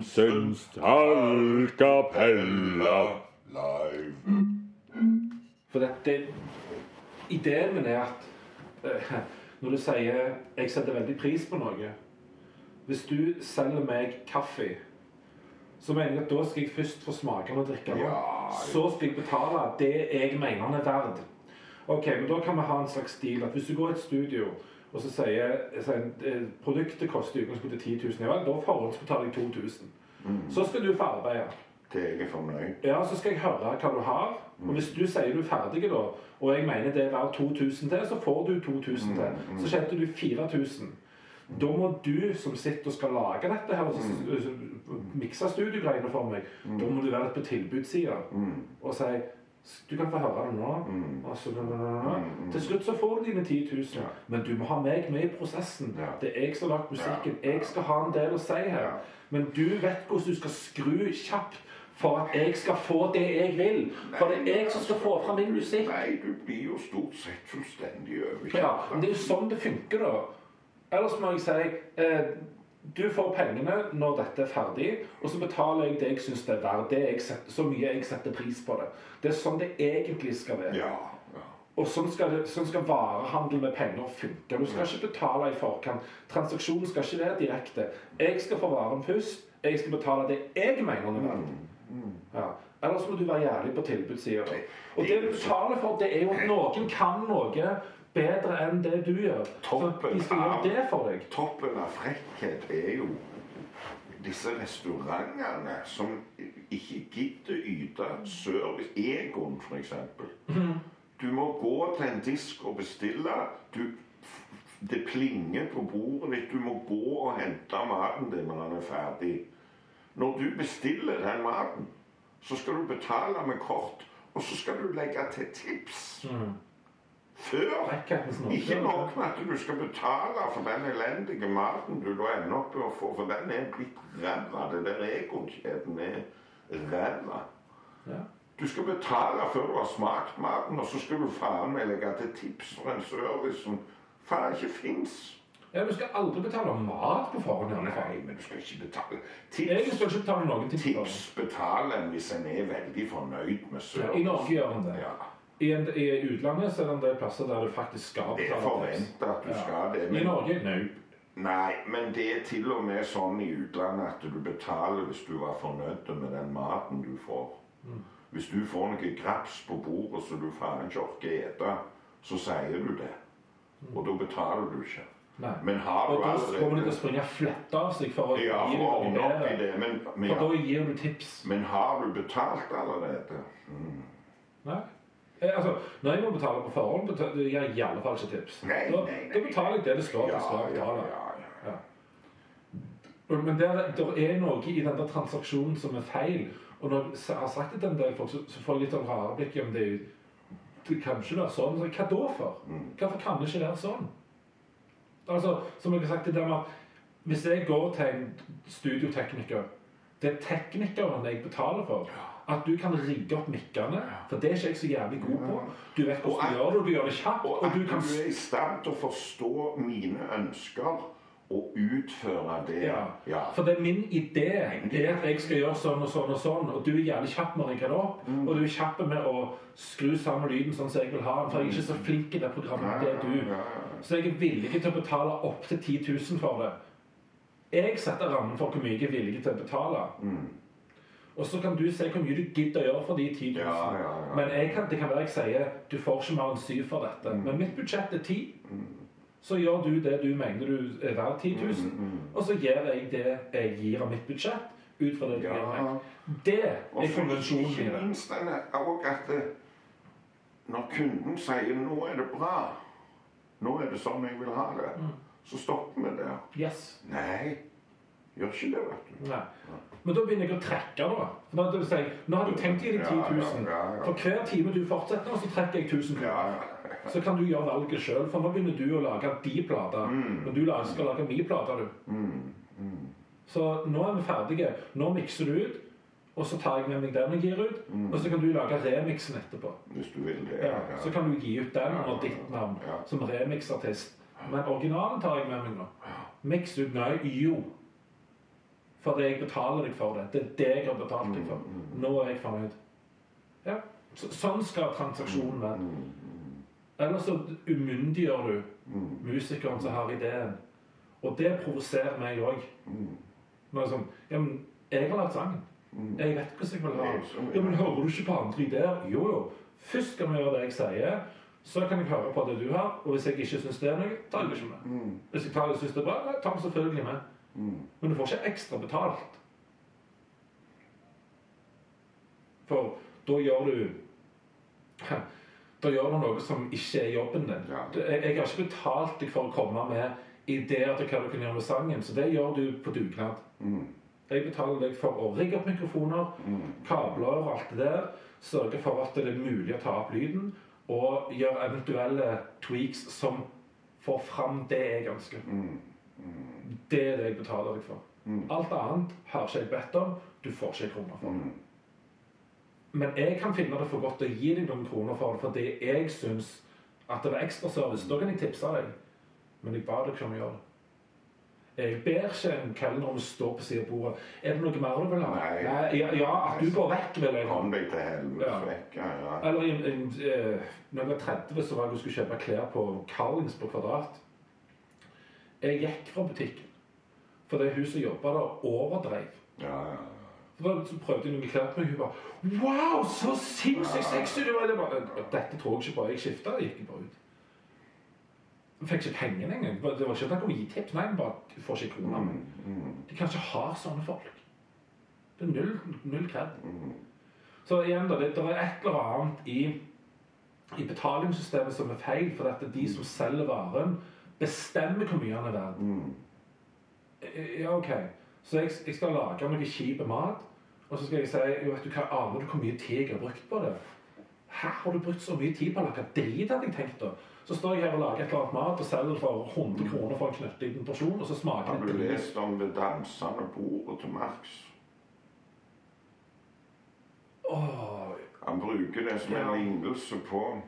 Høie Johansens tallkapella live. For det, det, ideen min er at eh, når du sier 'jeg setter veldig pris på noe' Hvis du selger meg kaffe, så mener jeg at da skal jeg først få smake og drikke den. Ja, Så skal jeg betale det jeg mener den er verd. Ok, men Da kan vi ha en slags deal at hvis du går i et studio og så sier, sier eh, produktet koster i utgangspunktet 10 000, ja vel, da forhåndsbetaler jeg 2000. Så skal du få arbeide. er jeg fornøyd. Ja, så skal jeg høre hva du har. Og hvis du sier du er ferdig, da, og jeg mener det er verdt 2000 til, så får du 2000 til. Så tjente du 4000. Da må du som sitter og skal lage dette her, og mikse studiegreiene for meg, da må du være på tilbudssida og si du kan få høre det nå. Og så, Til slutt så får du dine 10 000. Ja. Men du må ha meg med i prosessen. Ja. Det er jeg som har lagd musikken. Ja. Jeg skal ha en del å si her. Men du vet hvordan du skal skru kjapt for at jeg skal få det jeg vil. For det er jeg som skal få fram min musikk. Nei, du blir jo stort sett fullstendig Ja, men det er jo sånn det funker, da. Ellers må jeg si eh, Du får pengene når dette er ferdig, og så betaler jeg det jeg syns det er verdt. Det jeg setter, så mye jeg setter pris på det. Det er sånn det egentlig skal være. Ja, ja. Og sånn skal, det, sånn skal varehandel med penger funke. Du skal ikke betale i forkant. Transaksjonen skal ikke være direkte. Jeg skal få varen først. Jeg skal betale det jeg mener den er verdt. Ja. Ellers må du være jævlig på tilbudssida. Og det du betaler for, det er jo at noen kan noe bedre enn det du gjør. Så Toppen de skal gjøre det for deg. Toppen av frekkhet er jo disse restaurantene som ikke gidder yte service. Egon, f.eks. Du må gå til en disk og bestille. Du, det plinger på bordet ditt. Du må gå og hente maten din når den er ferdig. Når du bestiller den maten, så skal du betale med kort, og så skal du legge til tips. Før ikke nok med at du skal betale for den elendige maten du da ender opp med å få, for den er blitt ræva. Det der Egon-kjeden er ræva. Ja. Du skal betale før du har smakt maten, og så skal du faen meg legge til tips for en service som faen ikke fins. Ja, du skal aldri betale mat på forhånd. Nei, men du skal ikke betale. Jeg Tips, skal ikke betale noen tips. tips betaler en hvis en er veldig fornøyd med Ja. I Norge gjør en det. Ja, I, en, I utlandet så er det en del plasser der du faktisk skal det er forventa at du Ja. skal det. I Norge Nei. Nei, men det er til og med sånn i utlandet at du betaler hvis du var fornøyd med den maten du får. Hvis du får noe graps på bordet som du faen ikke orker ete, så sier du det. Og da betaler du ikke. Nei. Men har Og du da kommer de til å allerede springe flette av seg for å Ja, gi for deg opp i det. Men, men, For da gir du tips. men har du betalt allerede? Nei. Eh, altså, når jeg må betale på forhånd, det gir jeg i alle fall ikke tips. Nei, da, nei, nei. da betaler jeg det det står at jeg skal ja, betale. ja. ja. Men det er noe i den der transaksjonen som er feil. Og når jeg har sagt det til en del folk, så, så får jeg litt av rare blikk. om det, det kan ikke være sånn. Så, hva da for? Hvorfor kan det ikke være sånn? Altså, som jeg har sagt det der med Hvis jeg går til en studiotekniker Det er teknikeren jeg betaler for. At du kan rigge opp mikkene. For det er ikke jeg så jævlig god på. Du vet hvordan du gjør det, og du gjør det kjapt. Og at du kan du er i stand til å forstå mine ønsker og utføre det. Ja. Ja. For det er min idé er at jeg skal gjøre sånn og sånn og sånn, og du er jævlig kjapp med å rigge det opp. Mm. Og du er kjapp med å skru sammen lyden sånn som jeg vil ha den, for jeg er ikke så flink i det programmet. Det er du. Så jeg er villig til å betale opptil 10 000 for det. Jeg setter rammen for hvor mye jeg er villig til å betale. Mm. Og så kan du se hvor mye du gidder å gjøre for de 10 000. Ja, ja, ja. Men jeg kan, det kan være jeg sier du får ikke mer enn 7 for dette. Mm. Men mitt budsjett er 10. Så gjør du det du mener du er verdt 10 000, Mm, og så gir jeg det jeg gir av mitt budsjett, ut fra det du gir meg. Det Og er konvensjonen òg at det, når kunden sier 'nå er det bra', 'nå er det sånn jeg vil ha det', Mm. så stopper vi der. Yes. Nei, gjør ikke det, vet du. Nei. Men da begynner jeg å trekke, da. Da, det si, nå har du tenkt å gi deg 10 000. Ja, ja, ja. For hver time du fortsetter, så trekker jeg 1000 Ja, kroner. ja. Så kan du gjøre valget sjøl, for nå begynner du å lage de plater. Mm. Og du skal lage min plate, du. Så nå er vi ferdige. Nå mikser du ut, og så tar jeg med meg den jeg gir ut. Og så kan du lage remixen etterpå. Hvis du vil det. Ja, så kan du gi ut den og under ditt navn som remixartist. Men originalen tar jeg med meg nå. Miks ut Nei, jo. Fordi jeg betaler deg for det. Det er det jeg har betalt deg for. Mm, Nå er jeg fornøyd. Ja, så, Sånn skal transaksjonen være. mm, Ellers så umyndiggjør du mm, musikeren som har ideen. Og det provoserer meg òg. mm, sånn Ja, men jeg har lagd sangen. mm. Jeg vet hvordan jeg vil ha den. Ja, men hører du ikke på andre ideer? Jo, jo. Først skal vi gjøre det jeg sier. Så kan jeg høre på det du har. Og hvis jeg ikke syns det er noe, tar jeg det ikke med. Mm, Hvis jeg tar det synes det er bra, tar jeg selvfølgelig med. Men du får ikke ekstra betalt. For da gjør du Da gjør du noe som ikke er jobben din. Ja. Jeg, jeg har ikke betalt deg for å komme med ideer til hva du kan gjøre med sangen, så det gjør du på dugnad. Mm, Jeg betaler deg for å rigge opp mikrofoner, mm, kabler og alt det der. Sørge for at det er mulig å ta opp lyden, og gjøre eventuelle tweaks som får fram det jeg ønsker. mm, Det er det jeg betaler deg for. mm, Alt annet har ikke jeg bedt om. Du får ikke kroner for det. mm. Men jeg kan finne det for godt å gi deg noen kroner for det fordi jeg syns at det var ekstraservice. Da kan jeg tipse deg. Men jeg ba deg ikke om å gjøre det. Jeg ber ikke en kelner om å stå på siden av bordet. Er det noe mer du vil ha? Nei. ja, ja, at du går vekk, vil jeg. Kom deg til helvete Ja. vekk. Ja, ja. Eller i, i, i, når jeg var 30, så var jeg skulle kjøpe klær på Carlings på Kvadrat. Jeg gikk fra butikken For hun som jobba der, overdrev. ja, ja. Så så prøvde jeg noen klær på meg, hun bare Wow, så sinnssykt sexy du var! Dette tror jeg ikke på. Jeg skifta og gikk bare ut. Jeg fikk ikke pengene engang. Det var ikke snakk om å gi tips. Nei, bare du får ikke kroner. Men Mm, mm, de kan ikke ha sånne folk. Det er null, null kred. mm. Så igjen, da, det, det er et eller annet i, i betalingssystemet som er feil. For at de som selger varen, bestemmer hvor mye han er verdt. Mm. Ja, ok. Så jeg, jeg skal lage noe kjip mat, og så skal jeg si jo, vet du hva, Aner du hvor mye tid jeg har brukt på det? Her har du brukt så mye tid på å lage drit, hadde jeg tenkt da? Så står jeg her og lager et eller annet mat og selger for 100 kroner for en knøttliten porsjon, og så smaker Har det du drit. lest om det dansende bordet til Marx? Åh, Han bruker det som en Ja. lignelse på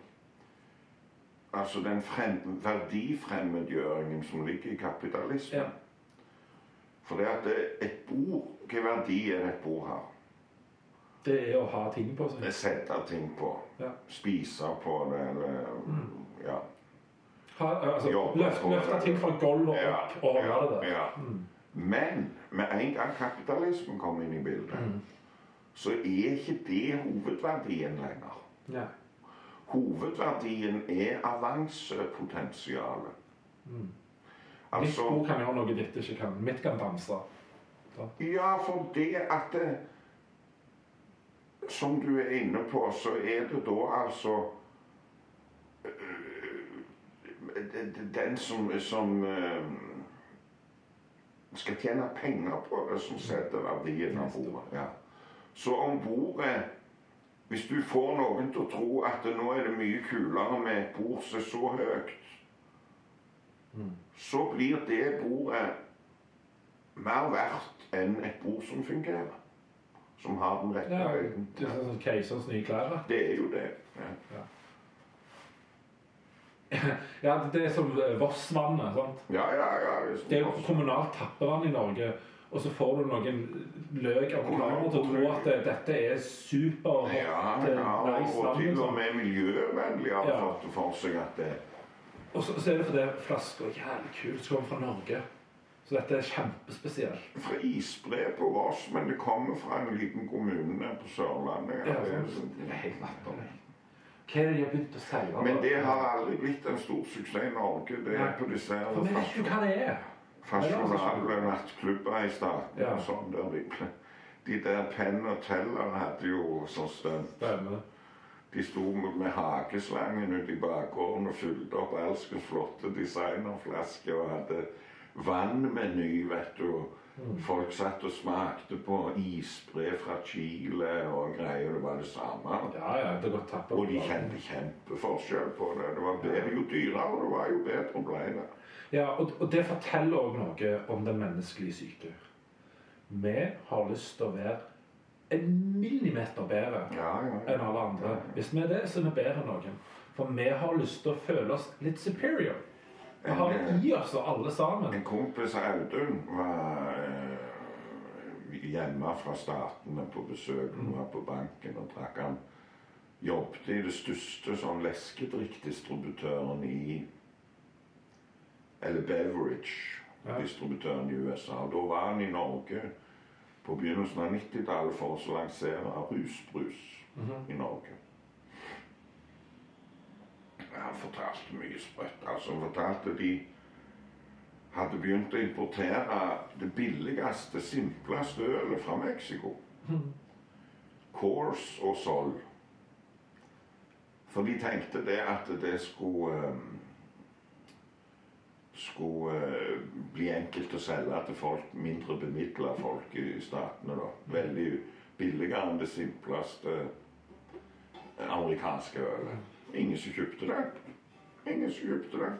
altså den frem, verdifremmedgjøringen som ligger i kapitalismen. Ja. For det at et bord Hvilken verdi er det et bord har? det er å ha ting på seg. Sette ting på. Ja. Spise på det, eller Ja. Ha, altså, Jobbe løfte, på løfte ting fra gulvet og Ja, opp og holde det der. ja. Mm. Men med en gang kapitalismen kommer inn i bildet, Mm. så er ikke det hovedverdien lenger. Ja. Hovedverdien er avansepotensialet. Mm. Mitt ord kan gjøre noe ditt ikke kan. Mitt kan danse. Ja, for det at det, Som du er inne på, så er det da altså øh, Den som, som skal tjene penger på det, som setter verdien av bordet. Ja. Så om bordet Hvis du får noen til å tro at nå er det mye kulere med et bord som er så høyt, Mm. så blir det bordet mer verdt enn et bord som fungerer. Som har den rette Ja, høyden. det er sånn keiserens nye klær. Det er jo det. Ja, Ja, det er som Vossvannet. sant? ja, ja. ja Det er jo kommunalt tappevann i Norge. Og så får du noen løk amerikanere til å tro at det, dette er super ja, ja, og, nice og vann, til og liksom. med miljøvennlig har Ja. fått for seg at det Og så, så er det fordi flasker er jævlig kult. som kommer fra Norge. Så dette er kjempespesielt. fra isbre på Voss, men det kommer fra en liten kommune på Sørlandet. Ja, det sånn- det er helt latterlig. Hva er det de har begynt å selge? Men det har aldri blitt en stor suksess i Norge. Det er på disse vi vet du hva det er. Fasjonable nattklubber i starten. Ja. og Sånn der de, de der Penn og Teller hadde jo sånn stunt. De sto med, hakeslangen ute i bakgården og fylte opp alskens flotte designerflasker og hadde vannmeny, vet du. Mm. Folk satt og smakte på isbre fra Chile og greier. Det var det samme. Ja, ja, det var tappet. Og de kjente kjempeforskjell på det. Det var bedre, Jo dyrere det var, jo bedre ble det. Ja, og, og det forteller òg noe om den menneskelige syke. Vi har lyst til å være en millimeter bedre Ja, ja. enn alle andre. Hvis vi er det, så er vi bedre enn noen. For vi har lyst til å føle oss litt superior. Vi har det i oss, alle sammen. En kompis av Audun var hjemme fra statene på besøk. Hun var på banken og drakk han. Jobbet i det største sånn leskedrikkdistributøren i Eller beverage-distributøren i USA. Da var han i Norge på begynnelsen av 90-tallet for å lansere rusbrus i Norge. Han fortalte mye sprøtt. Altså, han fortalte de hadde begynt å importere det billigste, simpleste ølet fra Mexico. Course og Sol. For de tenkte det at det skulle eh, skulle eh, bli enkelt å selge til folk, mindre bemidla folk i statene. da. Veldig billigere enn det simpleste amerikanske ølet. Ingen som kjøpte det. Ingen som kjøpte det.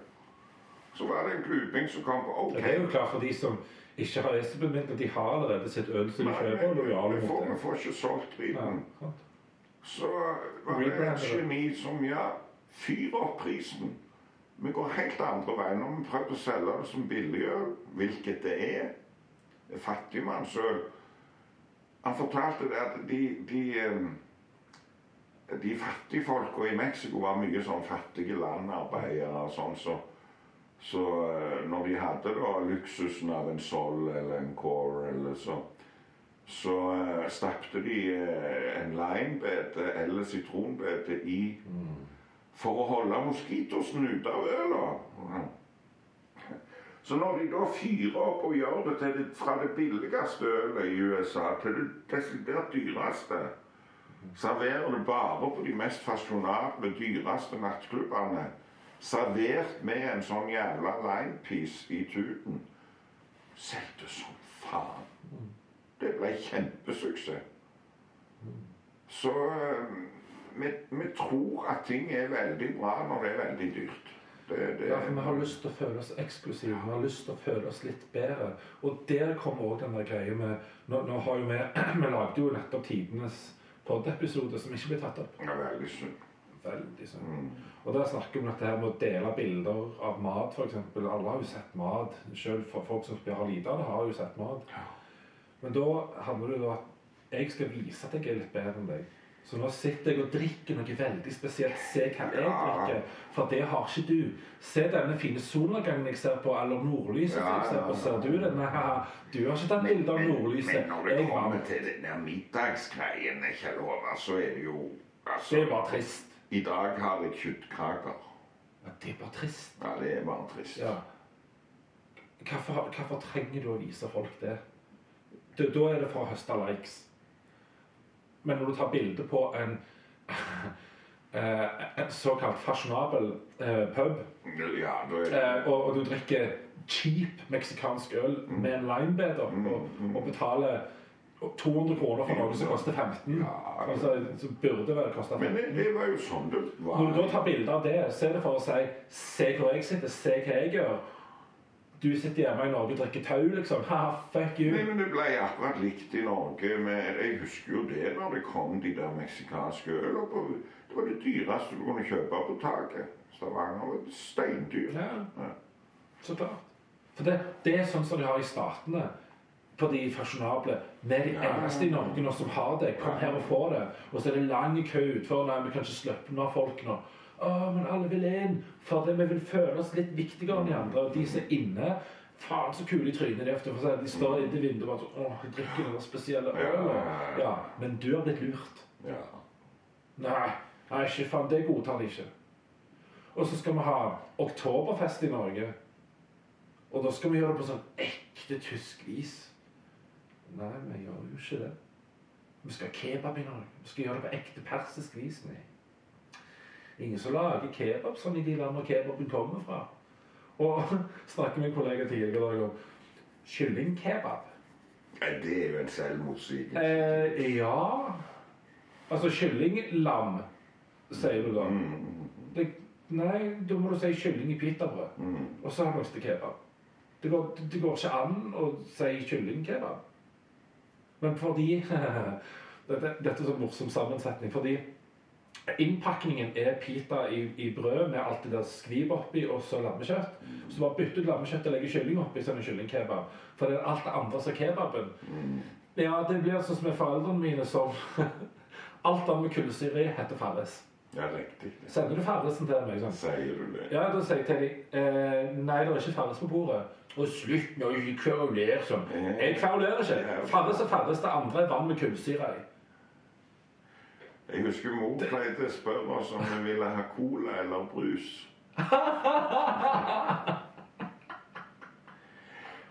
Så var det en klubing som kom på OK. Det er jo klart for de som ikke har lesebemidler, de har allerede sitt øl som de kjøper, og lojale mot får, vi får ikke solgt Ja, driten. sant. Så var det et geni som ja, fyr opp prisen. Vi går helt andre veien. Når vi prøver å selge det som billigøl, hvilket det er, fattigmannsøl Han fortalte det at de, de, eh, de fattigfolka i Mexico var mye sånn fattige landarbeidere og sånn, så så eh, når de hadde da luksusen av en Sol eller en Core eller så så uh, stappte de eh, en limebete eller sitronbete i for å holde moskitosen ute av øla. Så når de da fyrer opp og gjør det, det fra det billigste ølet i USA til det desidert dyreste Serverer det bare på de mest fasjonable, dyreste nattklubbene. Servert med en sånn jævla limepiece i tuten. Solgte som faen. Det ble kjempesuksess. Så eh, vi, vi tror at ting er veldig bra når det er veldig dyrt. Det, det, Ja, for vi har lyst til å føle oss eksklusive. Vi har lyst til å føle oss litt bedre. Og der kommer òg den der greia med Nå, nå har jo vi Vi lagde jo nettopp tidenes podd-episode som ikke ble tatt opp. Ja, veldig synd. Veldig synd. Mm. Og der snakker vi om dette her med å dele bilder av mat, f.eks. Alle har jo sett mat. Selv for folk som har lite av det, har jo sett mat. Men da handler det jo om at jeg skal vise at jeg er litt bedre enn deg. Så nå sitter jeg og drikker noe veldig spesielt. Se hva jeg drikker. For det har ikke du. Se denne fine solnedgangen jeg ser på, eller nordlyset Ja, jeg ser på. Ser du den? Du har ikke tatt bilde av nordlyset. men når det Jeg kommer vant. til den der middagsgreien, Kjell Håvard, så er det jo altså, Det bare trist. I dag har jeg kjøttkaker. Ja, det er bare trist. Ja, det er bare trist. Ja. Hvorfor, hvorfor trenger du å vise folk det? det? Da er det for å høste likes. Men når du tar bilde på en, eh, en såkalt fasjonabel eh, pub, Ja, er eh, og, og du drikker cheap meksikansk øl med en limebeder og, og betaler 200 kroner for noe som koster 15, Ja. altså, så burde vel koste Men 15 det, det var jo sånn det var. når du da tar bilde av det, så er det for å si Se hvor jeg sitter, se hva jeg gjør. Du sitter hjemme i Norge og drikker tau, liksom. Ha, fuck you. Nei, men Det ble akkurat likt i Norge. Med, jeg husker jo det når det kom de der meksikanske ølene. Det var det dyreste du kunne kjøpe på taket. Stavanger var steindyr. Ja, Ja. så klart. For det, det er sånn som de har i Statene. På de fasjonable. Vi er de eneste i Norge nå som har det. Kom her og få det. Og så er det lang kø utfor. Nei, vi kan ikke slippe unna folk nå. Å, men alle vil inn. For vi vil føle oss litt viktigere enn de andre. Og de som er inne Faen, så kule i trynet de er. For De står inntil vinduet og bare sånn Å, jeg drikker den der spesielle ølen. Ja, men du har blitt lurt. Ja. Nei, nei, ikke faen. Det godtar de ikke. Og så skal vi ha oktoberfest i Norge. Og da skal vi gjøre det på sånn ekte tysk vis. Nei, vi gjør jo ikke det. Vi skal ha kebab i Norge. Vi skal gjøre det på ekte persisk vis. Nei. Ingen som lager kebab sånn i de landene kebaben kommer fra. Og snakker med en kollega tidligere i dag om kyllingkebab. Det er jo en selvmotsigelse. Eh, ja Altså kyllinglam, sier du da. Mm, Det, nei, da må du si kylling i pitabrød. mm. Og så har du lyst til kebab. Det går, det går ikke an å si kyllingkebab. Men fordi dette, dette er så morsom sammensetning. Fordi innpakningen er pita i, i brød med alt det der skvip oppi, og så lammekjøtt. Så bare bytte ut lammekjøtt og legge kylling oppi, sånn kyllingkebab. For det er alt det andre som er kebaben. Ja, det blir sånn som med foreldrene mine som Alt annet med kullsyre heter Farris. Ja, riktig. Sender du Farrisen til meg? sånn? Sier du det? Ja, da sier jeg til dem eh, Nei, det er ikke Farris på bordet. Og slutt med å kverulere sånn. Jeg kverulerer ikke. Farris er Farris. Det andre er vann med kullsyre i. Jeg husker mor pleide å spørre oss om vi ville ha cola eller brus.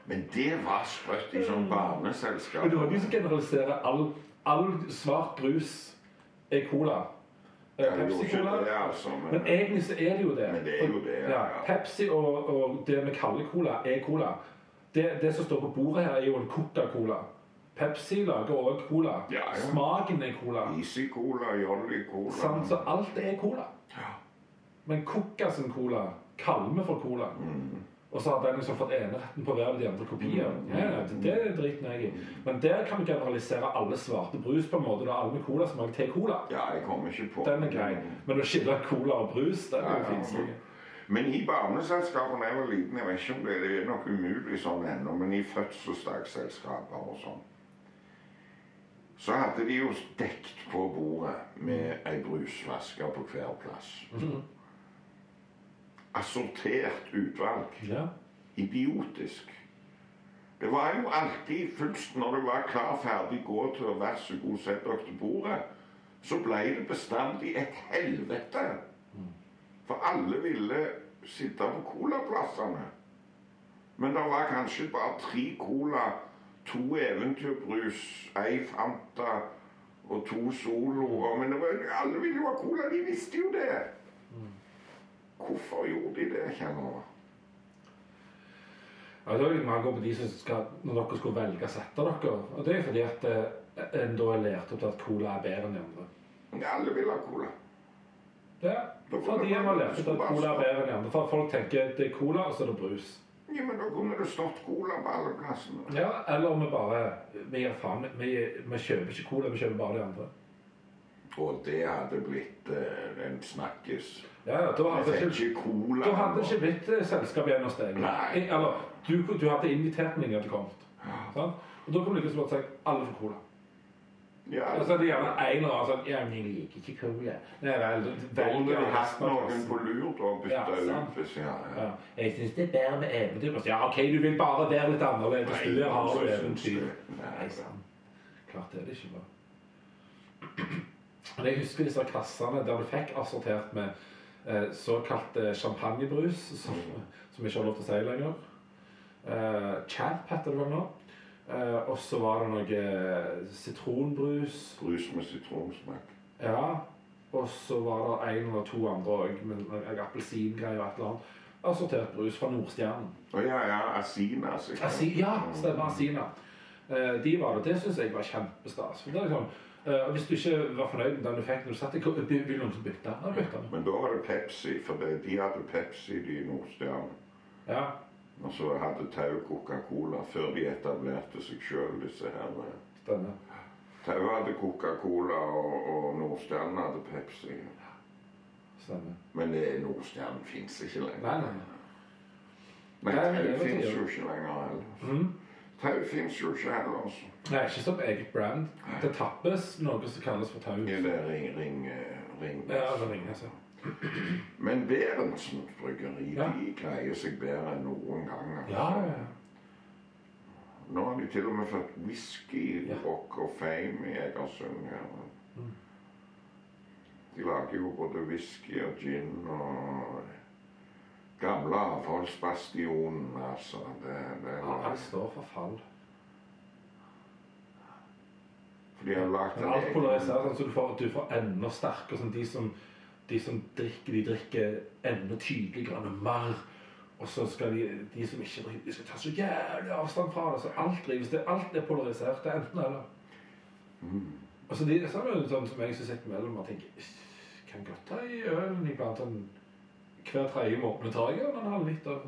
Men det var sprøtt i sånn barneselskap. Men det var de som generaliserer all, all svart brus er cola. Eh, Ja, Pepsi-cola. altså, men- Men egentlig så er det jo det. Men det er jo det, ja. Pepsi og, og det vi kaller cola, er cola. Det, det som står på bordet her, er jo en Coca-Cola. Pepsi lager òg cola. Ja, ja. Smaken er cola. Easy Cola, Jolly Cola. Sant? Så alt er cola. Ja. Men Coca sin cola kaller vi for cola. Mm. Og så har den liksom fått eneretten på hver av de andre kopiene. Mm. Ja, ja, det, er driter jeg i. Men der kan vi generalisere alle svarte brus på en måte. Da alle med cola smaker til cola. ja, jeg kommer ikke på Den er grei. Men å skille cola og brus, den er Ja, jo ja. finstlig. Men i barneselskapene jeg var liten, jeg vet ikke om det, det er nok umulig sånn ennå, men i fødselsdagsselskaper og sånn, så hadde de jo dekt på bordet med ei brusflaske på hver plass. Mm. Assortert utvalg. Ja. Idiotisk. Det var jo alltid først når det var klar, ferdig, gå til, å vær så god, sett dere til bordet, så ble det bestandig et helvete. For alle ville sitte på colaplassene. Men det var kanskje bare tre cola, to eventyrbrus, ei Fanta og to Soloer. Men det var, alle ville jo ha cola, de visste jo det. Hvorfor gjorde de det, kjenner Ja, det er litt mer gå på de som skal, når dere skulle velge å sette dere. Og det er fordi at eh, en da er lært opp til at cola er bedre enn de andre. Alle vil ha cola. Ja, fordi en har lært opp til at cola er bedre enn de andre. For folk tenker det er cola, og så er det brus. Ja, men da kunne det stått cola på alle plassene. Ja, Eller om vi bare Vi gir faen. Vi, vi kjøper ikke cola, vi kjøper bare de andre. Og det hadde blitt eh, en snakkis. Ja, ja, Da Vi hadde fikk ikke, ikke cola. da hadde det ikke blitt eh, selskap igjen hos deg. Nei. Eller du, du hadde invitert meg, jeg hadde kommet. Sant? Og da kunne du ikke så seg sagt alle får cola. Ja, Og så er det gjerne en eller annen sånn Ja, men jeg liker ikke cola. Nei vel, da velg du hatt noen på lur da og bytta Ja, ut hvis ja, ja. Ja. Jeg syns det er bedre med eventyr. Ja, OK, du vil bare være litt annerledes. Nei, Du har altså, syns eventyr. Nei. Nei, sant. Klart det er det ikke bra. Men jeg husker disse kassene der du fikk assortert med eh, såkalt champagnebrus, som, som ikke har lov til å si lenger. Eh, Champ heter det vel nå. Eh, og så var det noe eh, sitronbrus. Brus med sitronsmak. Ja. Og så var det en eller to andre òg, med appelsingreier og et eller annet. Assortert brus fra Nordstjernen. Å ja, ja, Asina. sikkert. Asi, ja, stemmer. Asina. Eh, de var det. Det syns jeg var kjempestas. For det er liksom, eh, hvis du ikke var fornøyd med den du fikk når du satt i vil noen som bytte? Ja, bytte. Men da var det Pepsi, for de hadde Pepsi, de i Nordstjernen. Ja. Og så hadde Tau Coca-Cola før de etablerte seg sjøl, disse her. eh. Stemmer. Tau hadde Coca-Cola, og, og Nordstjernen hadde Pepsi. Stemmer. Men det Nordstjernen fins ikke lenger. Nei, nei. Men Tau fins jo ikke lenger heller. Mm. Tau fins jo ikke heller, altså. Nei, ikke som eget brand. Det tappes noe som kalles for tau. Ja, det ring, ring, eh, ring. Ja, det ringer seg. Men Berentsens bryggeri Ja. de greier seg bedre enn noen gang. altså. Ja, ja, ja. Nå har de til og med fått whisky, Ja. rock og fame i Egersund. her. Mm. De lager jo både whisky og gin og gamle avfallsbastionen, altså. Det, det Ja, han står for fall. For de har lagd en alt egen polariserer sånn så du får, du får enda sterkere som de, som, de som drikker, de drikker enda tydeligere mer. Og så skal de, de som ikke drikker, de skal ta så jævlig avstand fra det. Så alt drives, det, alt er polarisert. Det er enten eller. Mm. Og så de, så er det sånn som jeg som sitter mellom og tenker Kan godt ta i ølen iblant. Sånn, hver tredje måned tar jeg en halv liter.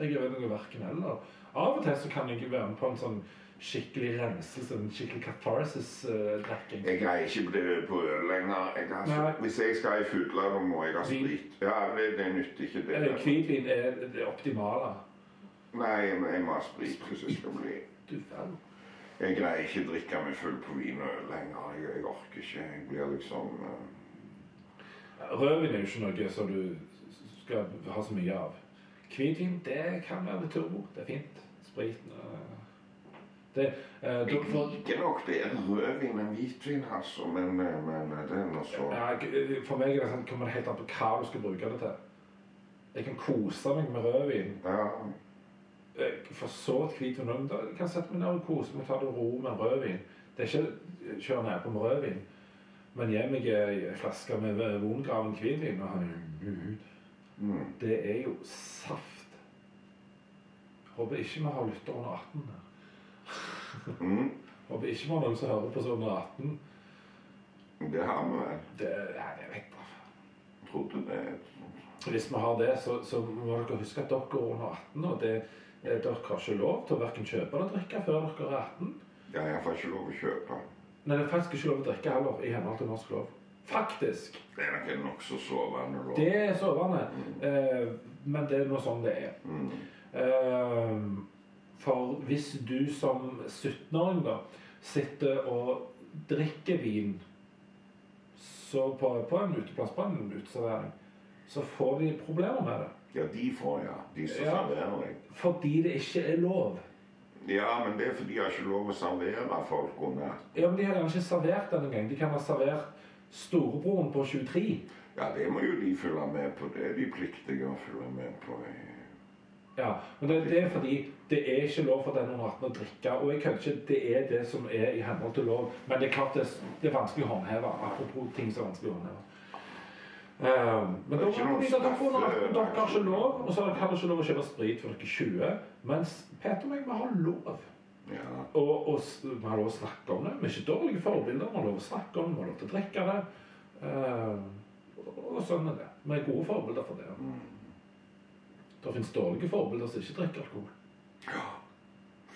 Jeg gjør noe verken eller. Av og til så kan jeg være med på en sånn skikkelig renselse, en skikkelig catharsis-drikking. Jeg greier ikke det på øl lenger. Jeg har, hvis jeg skal i fugler, da må jeg ha sprit. Ja, det, det nytter ikke det. Eller Hvitvin er det optimale. Nei, jeg må ha sprit hvis jeg skal bli Du vel. Jeg greier ikke å drikke meg full på vin og øl lenger. Jeg, jeg orker ikke. Jeg blir liksom uh... Rødvin er jo ikke noe som du skal ha så mye av. Hvitvin, det kan være med turbo. Det er fint. Sprit eh, det, eh, da Jeg får- liker nok bedre rødvin enn hvitvin, altså. Men, eh, men den er så. Ja, For meg er det sånn, kommer det helt an på hva du skal bruke det til. Jeg kan kose meg med rødvin. Ja. Jeg For så et hvitvin òg. Jeg kan sette meg ned og kose meg, ta det ro med en rødvin. Det er ikke kjøre nedpå med rødvin. Men gi meg ei flaske med vongraven hvitvin og Mm. Det er jo saft. Håper ikke vi har lytter under 18 her. Mm. Håper ikke vi har noen som hører på som under 18. Det har vi vel. Det, ja, jeg vet da. Trodde det. Hvis vi har det, så, så må dere huske at dere er under 18. Og det, eh, dere har ikke lov til å hverken kjøpe eller drikke før dere er 18. Ja, jeg får ikke lov å kjøpe. Nei, det er faktisk ikke lov å drikke heller, i henhold til norsk lov. Faktisk. Det er nok nokså sovende lov. Det er sovende. Eh, men det er nå sånn det er. Mm. Eh, for hvis du som 17-åring da sitter og drikker vin så på, på en uteplass, på en uteservering, så får de problemer med det. Ja, de får, ja. De som Ja. serverer deg. Fordi det ikke er lov. Ja, men det er fordi de har ikke lov å servere folk under Ja, men De har ikke servert den engang. De kan ha servert storebroren på 23. Ja, det må jo de følge med på. Det er de pliktige å følge med på. Ja, men det, det er fordi det er ikke lov for den under 18 å drikke. Og jeg kødder ikke, det er det som er i henhold til lov. Men det er klart det, det er vanskelig å håndheve. Apropos ting som er vanskelig å håndheve. Um, men da må dere dere får under 18, straffe- dere har ikke lov, og så har dere ikke lov å kjøpe sprit for dere er 20. Mens Peter og meg, vi har lov. Ja. Og, og vi har lov å snakke om det. Vi er ikke dårlige forbilder. Vi har lov å snakke om det, vi har lov til å drikke det. Um, og sånn er det. Vi er gode forbilder for det. Mm. Det finnes dårlige forbilder som ikke drikker alkohol. ja.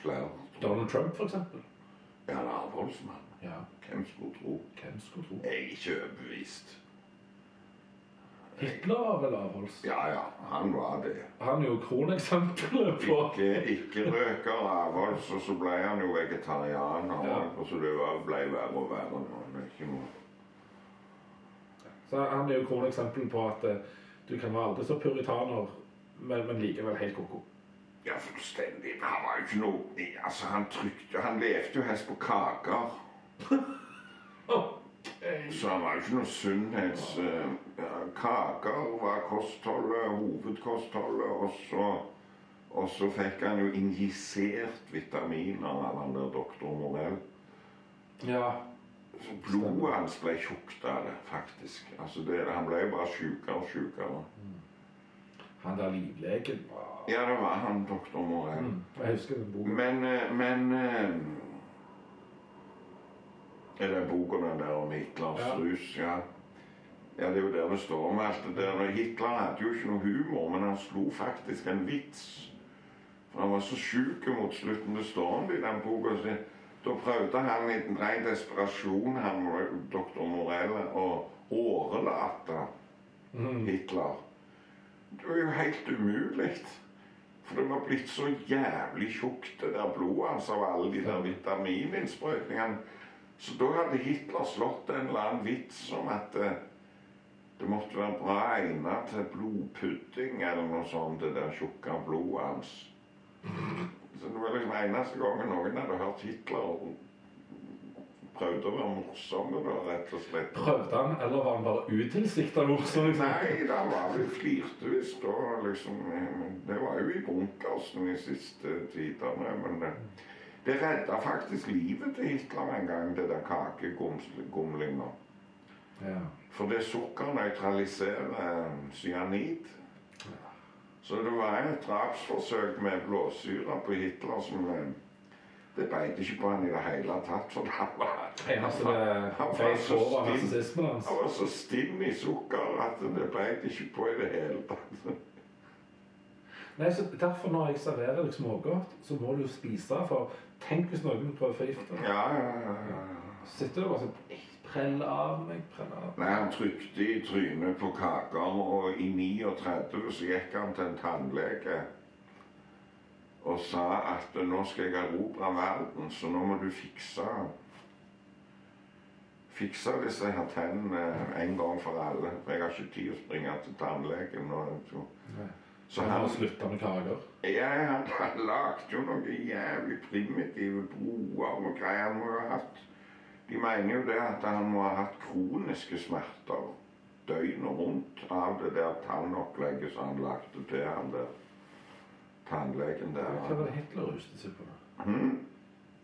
Flere. Donald Trump, for eksempel. Ja, han er avholdsmann. Ja, Hvem skulle tro? hvem skulle tro? Jeg er ikke overbevist. Hitler var vel avholds. Ja, ja, han var det. Han er jo kroneksempelet på Ikke, ikke røker avholds, og så ble han jo vegetarianer. Ja. Og så det var- ble verre og verre. Er ikke noe Så han er jo kroneksempelet på at eh, du kan være aldri så puritaner, men, men likevel helt ko-ko. Ja, fullstendig. Han var jo ikke noe Altså, han trykte Han levde jo helst på kaker. Så han var jo ikke noe sunnhets... eh, ja, kaker var kostholdet, hovedkostholdet, og så og så fikk han jo injisert vitaminer av han der doktor Morell. Ja. Så blodet hans ble tjukt av det, faktisk. Altså det, han ble jo bare sjukere og sjukere. Han der livlegen var Ja, det var han doktor Morell. mm, Jeg husker den boka. Men, eh, men eh, Er det boka den der om Hitlers Ja. rus? Ja. ja, det er jo der det står om alt det der. Hitler hadde jo ikke noe humor, men han slo faktisk en vits. For han var så sjuk mot slutten. Det står om det i den boka. Da prøvde han i en ren desperasjon, han doktor Morell, å årelate Mm. Hitler. Det var jo helt umulig. For det var blitt så jævlig tjukt, det der blodet hans av alle de der vitamininnsprøytningene. Så da hadde Hitler slått en eller annen vits om at det, det måtte være bra egnet til blodpudding eller noe sånt, det der tjukke blodet hans. Så det var liksom eneste gangen noen hadde hørt Hitler prøvde å være morsomme, da, rett og slett. Prøvde han, eller var han bare utilsikta morsom? Liksom? Nei, da var vi flirte visst da, liksom. Det var jo i bunkersen de siste tidene. Men det, det redda faktisk livet til Hitler en gang, det der kakegomlinga. Ja. For det sukker nøytraliserer cyanid. Så det var et drapsforsøk med blåsyre på Hitler som Det beit ikke på han i det hele tatt. For han var, Eneste Han var så på, stinn. han var så stinn i sukker at det beit ikke på i det hele tatt. Nei, så Derfor når jeg serverer deg smågodt, så må du jo spise. For tenk hvis noen prøver å forgifte deg. Ja, ja, ja, ja. Så sitter du bare sånn «Ei, Prell av meg, prell av. Nei, han trykte i trynet på kaker, og i 39 så gikk han til en tannlege. Og sa at nå skal jeg erobre verden, så nå må du fikse Fikse disse her tennene en gang for alle. For jeg har ikke tid å springe til tannlegen. Så, så Han han har slutta med kaker. ja, han, han lagde jo noen jævlig primitive broer og greier han må ha hatt. De mener jo det at han må ha hatt kroniske smerter døgnet rundt av det der tannopplegget som han lagde til han der tannlegen der. Hva var det Hitler ruset seg på? Hmm?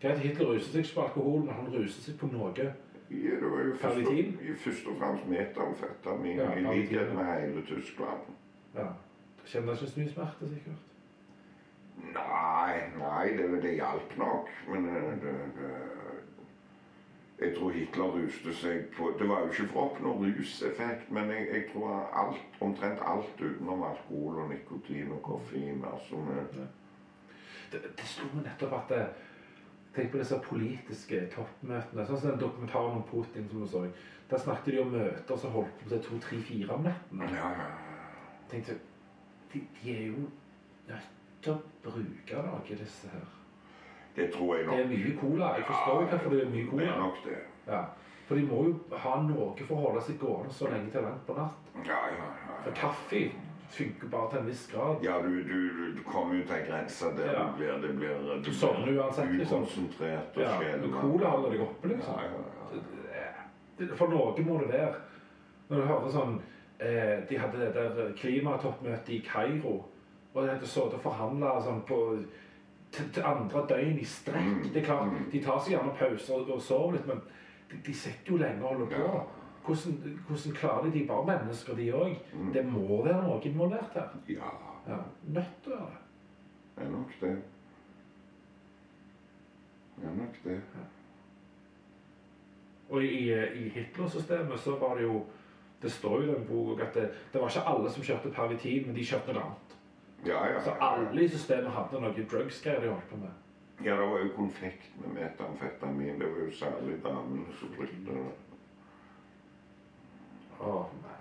Greit, Hitler ruset seg på alkohol, men han ruset seg på noe. Ja, det var jo først og, først og fremst metamfetamin, Ja, i likhet med hele Tyskland. Ja. det kjenner ikke så mye smerte, sikkert. Nei, nei, det, det hjalp nok. Men eh, det, det, jeg tror Hitler ruste seg på Det var jo ikke for å oppnå ruseffekt, men jeg, jeg tror alt, omtrent alt utenom alkohol og nikotin og koffein altså med, Det, det slo meg nettopp at det, Tenk på disse politiske toppmøtene. Sånn som den dokumentaren om Putin som du så. Der snakket de om møter som holdt på til to, tre, fire om netten. ja, ja, tenkte de, de er jo nødt til å bruke noe, disse her. Det tror jeg nok. Det er mye cola. Jeg forstår ikke hvorfor det er mye cola. Det er nok det. Ja. For de må jo ha noe for å holde seg gående så lenge til langt på natt. Ja, ja, ja. For kaffe funker bare til en viss grad. Ja, du, du, du- kommer jo til en grense der Ja. du blir, det blir, du Du sovner uansett, liksom. ukonsentrert og Ja, skjelven. Cola holder deg oppe, liksom. Ja, ja, ja. Det- For noe må det være. Når du hører sånn eh, De hadde det der klimatoppmøtet i Kairo. Og de hadde sittet og forhandla sånn på til, til andre døgn i strekk. Mm, Det er klart, mm. De tar seg gjerne pauser og, og sover litt, men de, de sitter jo lenge og holder på. Ja. Hvordan, hvordan klarer de? De bare mennesker, de òg. Mm. Det må være noe involvert her. Ja, Ja, Nødt til å være det. det er nok det. Det er nok det. Og i, i Hitler-systemet så var det jo Det står jo i den boka at det, det var ikke alle som kjørte pervitin, men de kjørte noe annet. Ja, ja. Så alle i systemet hadde noe drugs-greier de holdt på med. Ja, det var jo konfekt med metamfetamin. Det var jo særlig damene som brukte det. Åh, man.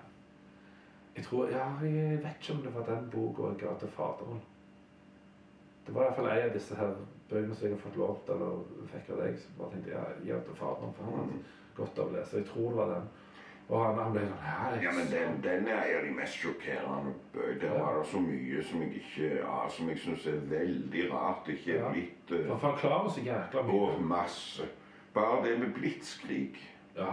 Jeg tror Ja, jeg vet ikke om det var den boka jeg ga til faderen. Det var iallfall en av disse her bøkene som jeg har fått lånt eller fikk av deg. Så bare tenkte jeg gir gi til faderen, for han hadde godt av å lese. Jeg tror det var den. Og han, han ble sånn er Ja, men den, den er jo de mest sjokkerende. Der var det så mye som jeg ikke ja, som jeg syns er veldig rart ikke er Ja. blitt For uh, Han klarer så jækla mye. Og masse. Bare det med blitskrig. Ja,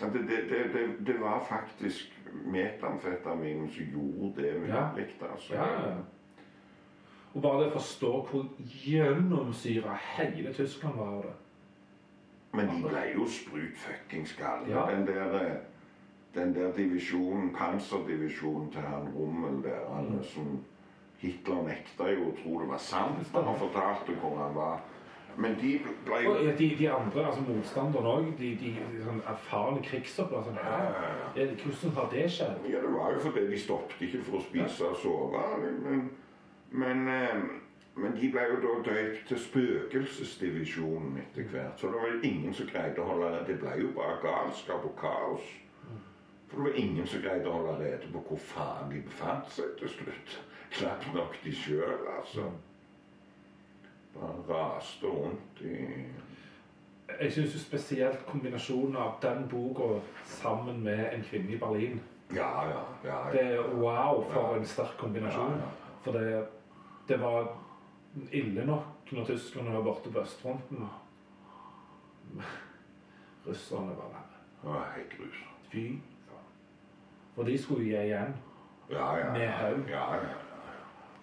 ja, Det, det, det, det, det var faktisk metamfetaminen som gjorde det Ja. mulig. Altså. Ja, ja, ja. Og bare det å forstå hvor gjennomsyra hele Tyskland var av det. Men de ble jo sprut fuckings galne. Ja. Den der eh, den der divisjonen, panserdivisjonen til han Rommel der, han, Mm. som Hitler nekta jo å tro det var sant da han fortalte hvor han var. Men de ble jo Og de, de andre, altså motstanderne òg, de, de, de sånn erfarne krigsopprør sånn, Ja, ja, ja. Hvordan har det skjedd? Ja, det var jo fordi de stoppet ikke for å spise og sove. Men, men, eh, men de ble jo da døpt til spøkelsesdivisjonen etter hvert. Så det var ingen som greide å holde Det ble jo bare galskap og kaos. For det var ingen som greide å holde rede på hvor faen de befant seg til slutt. Knapt nok de sjøl, altså. Bare raste rundt i Jeg syns spesielt kombinasjonen av den boka sammen med 'En kvinne i Berlin' Ja, ja. ja, Det er wow for Ja. en sterk kombinasjon. Ja, ja. For det, det var ille nok når tyskerne var borte på østfronten. Russerne var verre. Det var helt grusomt. Fy faen. For de skulle gi igjen. Ja, ja. Med ja, haug. ja, ja.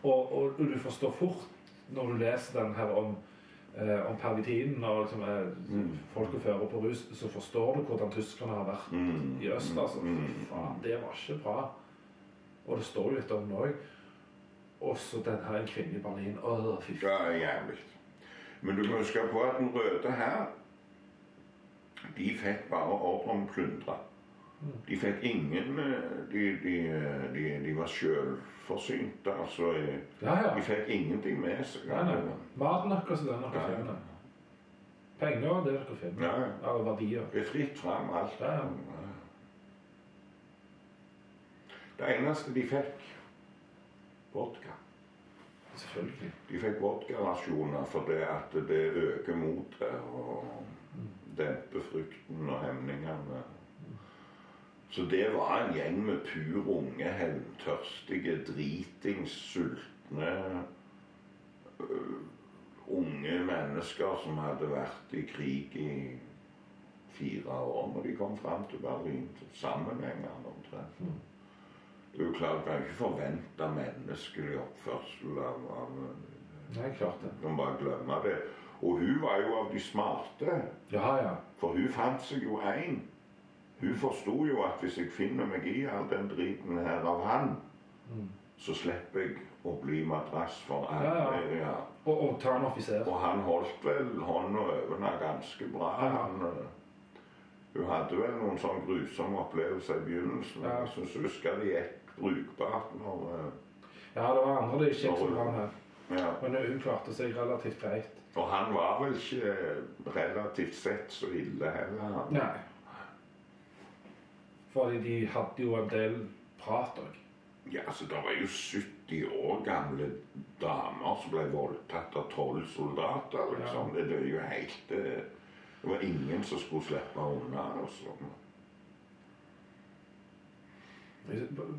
Og, og du forstår fort når du leser den her om, eh, om pervitinen og liksom, eh, Mm. folk og fører på rus, så forstår du hvordan tyskerne har vært Mm, i øst. altså. mm, Fy faen, det var ikke bra. Og det står jo litt om det òg. Og så den her en kvinne i Berlin. Å, fy faen. er jævlig. Men du må huske på at den røde her De fikk bare ordre om å plyndre. De fikk ingen eh, De, de, de, de var sjølforsynte. Altså eh, Ja, ja. De fikk ingenting med seg. Nei, nei. Maten deres er dere finner. Penger det dere finner. Ja, ja. Av verdier. Det er fritt fram, alt. Ja. Det eneste de fikk vodka. Selvfølgelig. De fikk vodkarasjoner fordi at det øker motet og demper frykten og hemningene. Så det var en gjeng med pur unge, hevntørstige, dritings, sultne uh, unge mennesker som hadde vært i krig i fire år når de kom fram til Berlin. Sammenhengende omtrent. Det er jo klart, Du kan ikke forvente menneskelig oppførsel av, av Nei, klart det. Du kan bare glemme det. Og hun var jo av de smarte. Ja, ja. For hun fant seg jo én. Hun forsto jo at hvis jeg finner meg i all den driten her av han, Mm. så slipper jeg å bli madrass for Ja, ja. alle. Ja. Og, og ta en offiser. Og han holdt vel hånda over ganske bra. Han, øh, hun hadde vel noen sånn grusomme opplevelser i begynnelsen. Ja. Jeg syns hun husker det gikk brukbart når øh, Ja, det var andre det ikke som bra med. ja. Men hun klarte seg relativt greit. Og han var vel ikke relativt sett så ille heller. han. Nei. Fordi de hadde jo en del prat òg. Ja, altså, Det var jo 70 år gamle damer som ble voldtatt av tolv soldater. liksom. Det, det er jo helt eh, Det var ingen som skulle slippe unna. altså.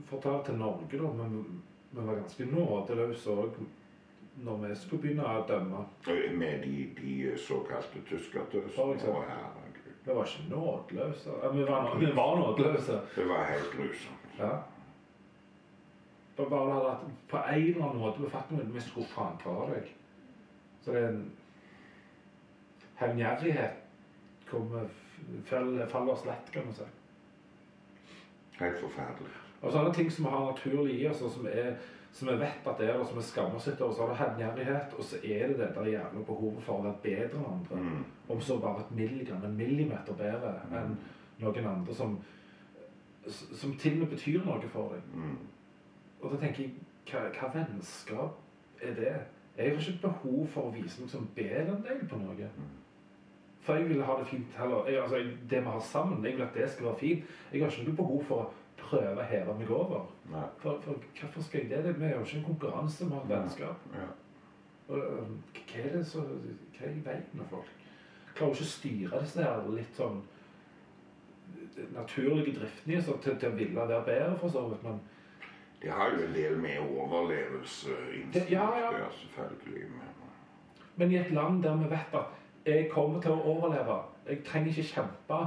Fortalt til Norge, da, men vi var ganske nådeløse òg når vi skulle begynne å dømme. Med de, de såkalte. Å. Vi var ikke nådeløse. Vi var, vi var nådeløse. Det var helt grusomt. Ja. Bare at på en eller annen måte befatter vi vi skulle faen ta deg. Så det er en hevngjerrighet kommer faller faller oss lett, kan man si. Helt forferdelig. Og så er det ting som vi har naturlig i oss, og som, er, som vi vet at det er, og som vi skammer oss etter, og så er det hevngjerrighet, og så er det det der jævla behovet for å være bedre enn andre. Mm. Om så bare et milligram, en millimeter bedre enn noen andre som, som til og med betyr noe for deg. Mm. Og da tenker jeg, hva, hva vennskap er det? Jeg har ikke behov for å vise meg som bedre enn deg på noe. For jeg vil ha det fint heller. Jeg, altså, det vi har sammen, jeg vil at det skal være fint. Jeg har ikke noe behov for å prøve å heve meg over. Nei. For, for hvorfor skal jeg det? Vi er jo ikke en konkurranse, vi har et vennskap. Ja. Og, hva er det så, hva er i veien med folk? Klarer ikke å styre disse her litt sånn naturlige driftene så til, til å ville være bedre, for så vidt. Men De har jo en del med overlevelseinstinkt Det- ja, ja. selvfølgelig. Men i et land der vi vet at jeg kommer til å overleve, jeg trenger ikke kjempe,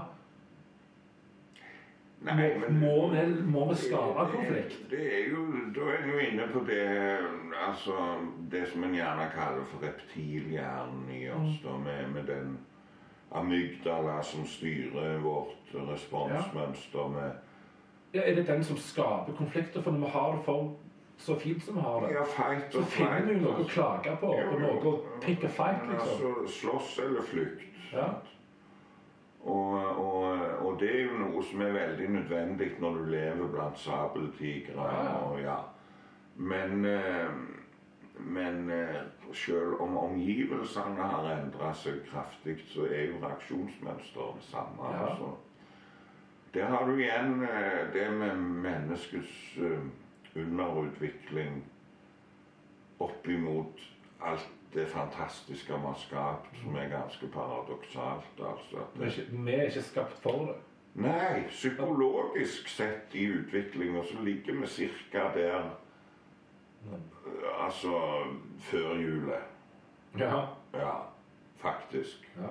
Nei, men må, vi, må vi skape konflikt? Det, det er jo, da er en jo inne på det altså, det som en gjerne kaller for reptilhjernen i oss, da, med, med den amygdala som styrer vårt responsmønster. med Ja, er det den som skaper konflikter? For når vi har det for så fint som vi har det, ja, fight så finner vi noe å altså. klage på, Ja, og noe å pick a fight, liksom. Altså, slåss eller flykt. Ja. Og, og, og det er jo noe som er veldig nødvendig når du lever blant sabeltigre. Ja, ja. Ja. Men, eh, men eh, selv om omgivelsene har endret seg kraftig, så er jo reaksjonsmønsteret det samme. Ja. Altså. Der har du igjen eh, det med menneskets underutvikling oppimot alt det fantastiske vi har skapt, som er ganske paradoksalt. Altså, Vi er ikke, skapt for det. Nei, psykologisk sett i utviklinga så ligger vi cirka der eh, Altså før hjulet. Ja. Ja, faktisk. ja.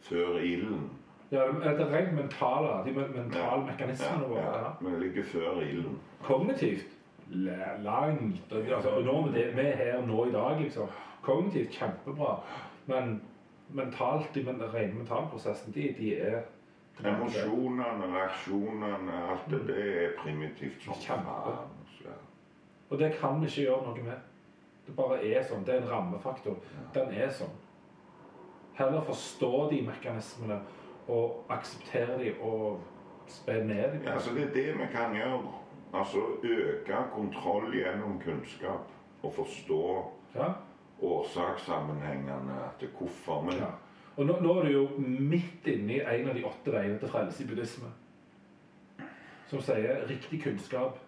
Før ilden. Ja, det er rent mentale, de men- mentale mekanismene Ja, våre. ja, vi ligger før ilden. Kognitivt langt. og- Altså, og nå med det, vi er her nå i dag, liksom. Kognitivt kjempebra. Men mentalt, de men, rene mentalprosessen, de, de er Emosjonene, reaksjonene, alt det, det er primitivt Kjempe. ja. Og det kan vi ikke gjøre noe med. Det bare er sånn. Det er en rammefaktor. Den er sånn. Heller forstå de mekanismene og akseptere de og spe ned dem. Ja, altså Det er det vi kan gjøre. Altså øke kontroll gjennom kunnskap. Og forstå Ja. årsakssammenhengene. til hvorfor vi Ja. Og nå, nå er du jo midt inne i en av de åtte veiene til frelse i buddhisme. som sier riktig kunnskap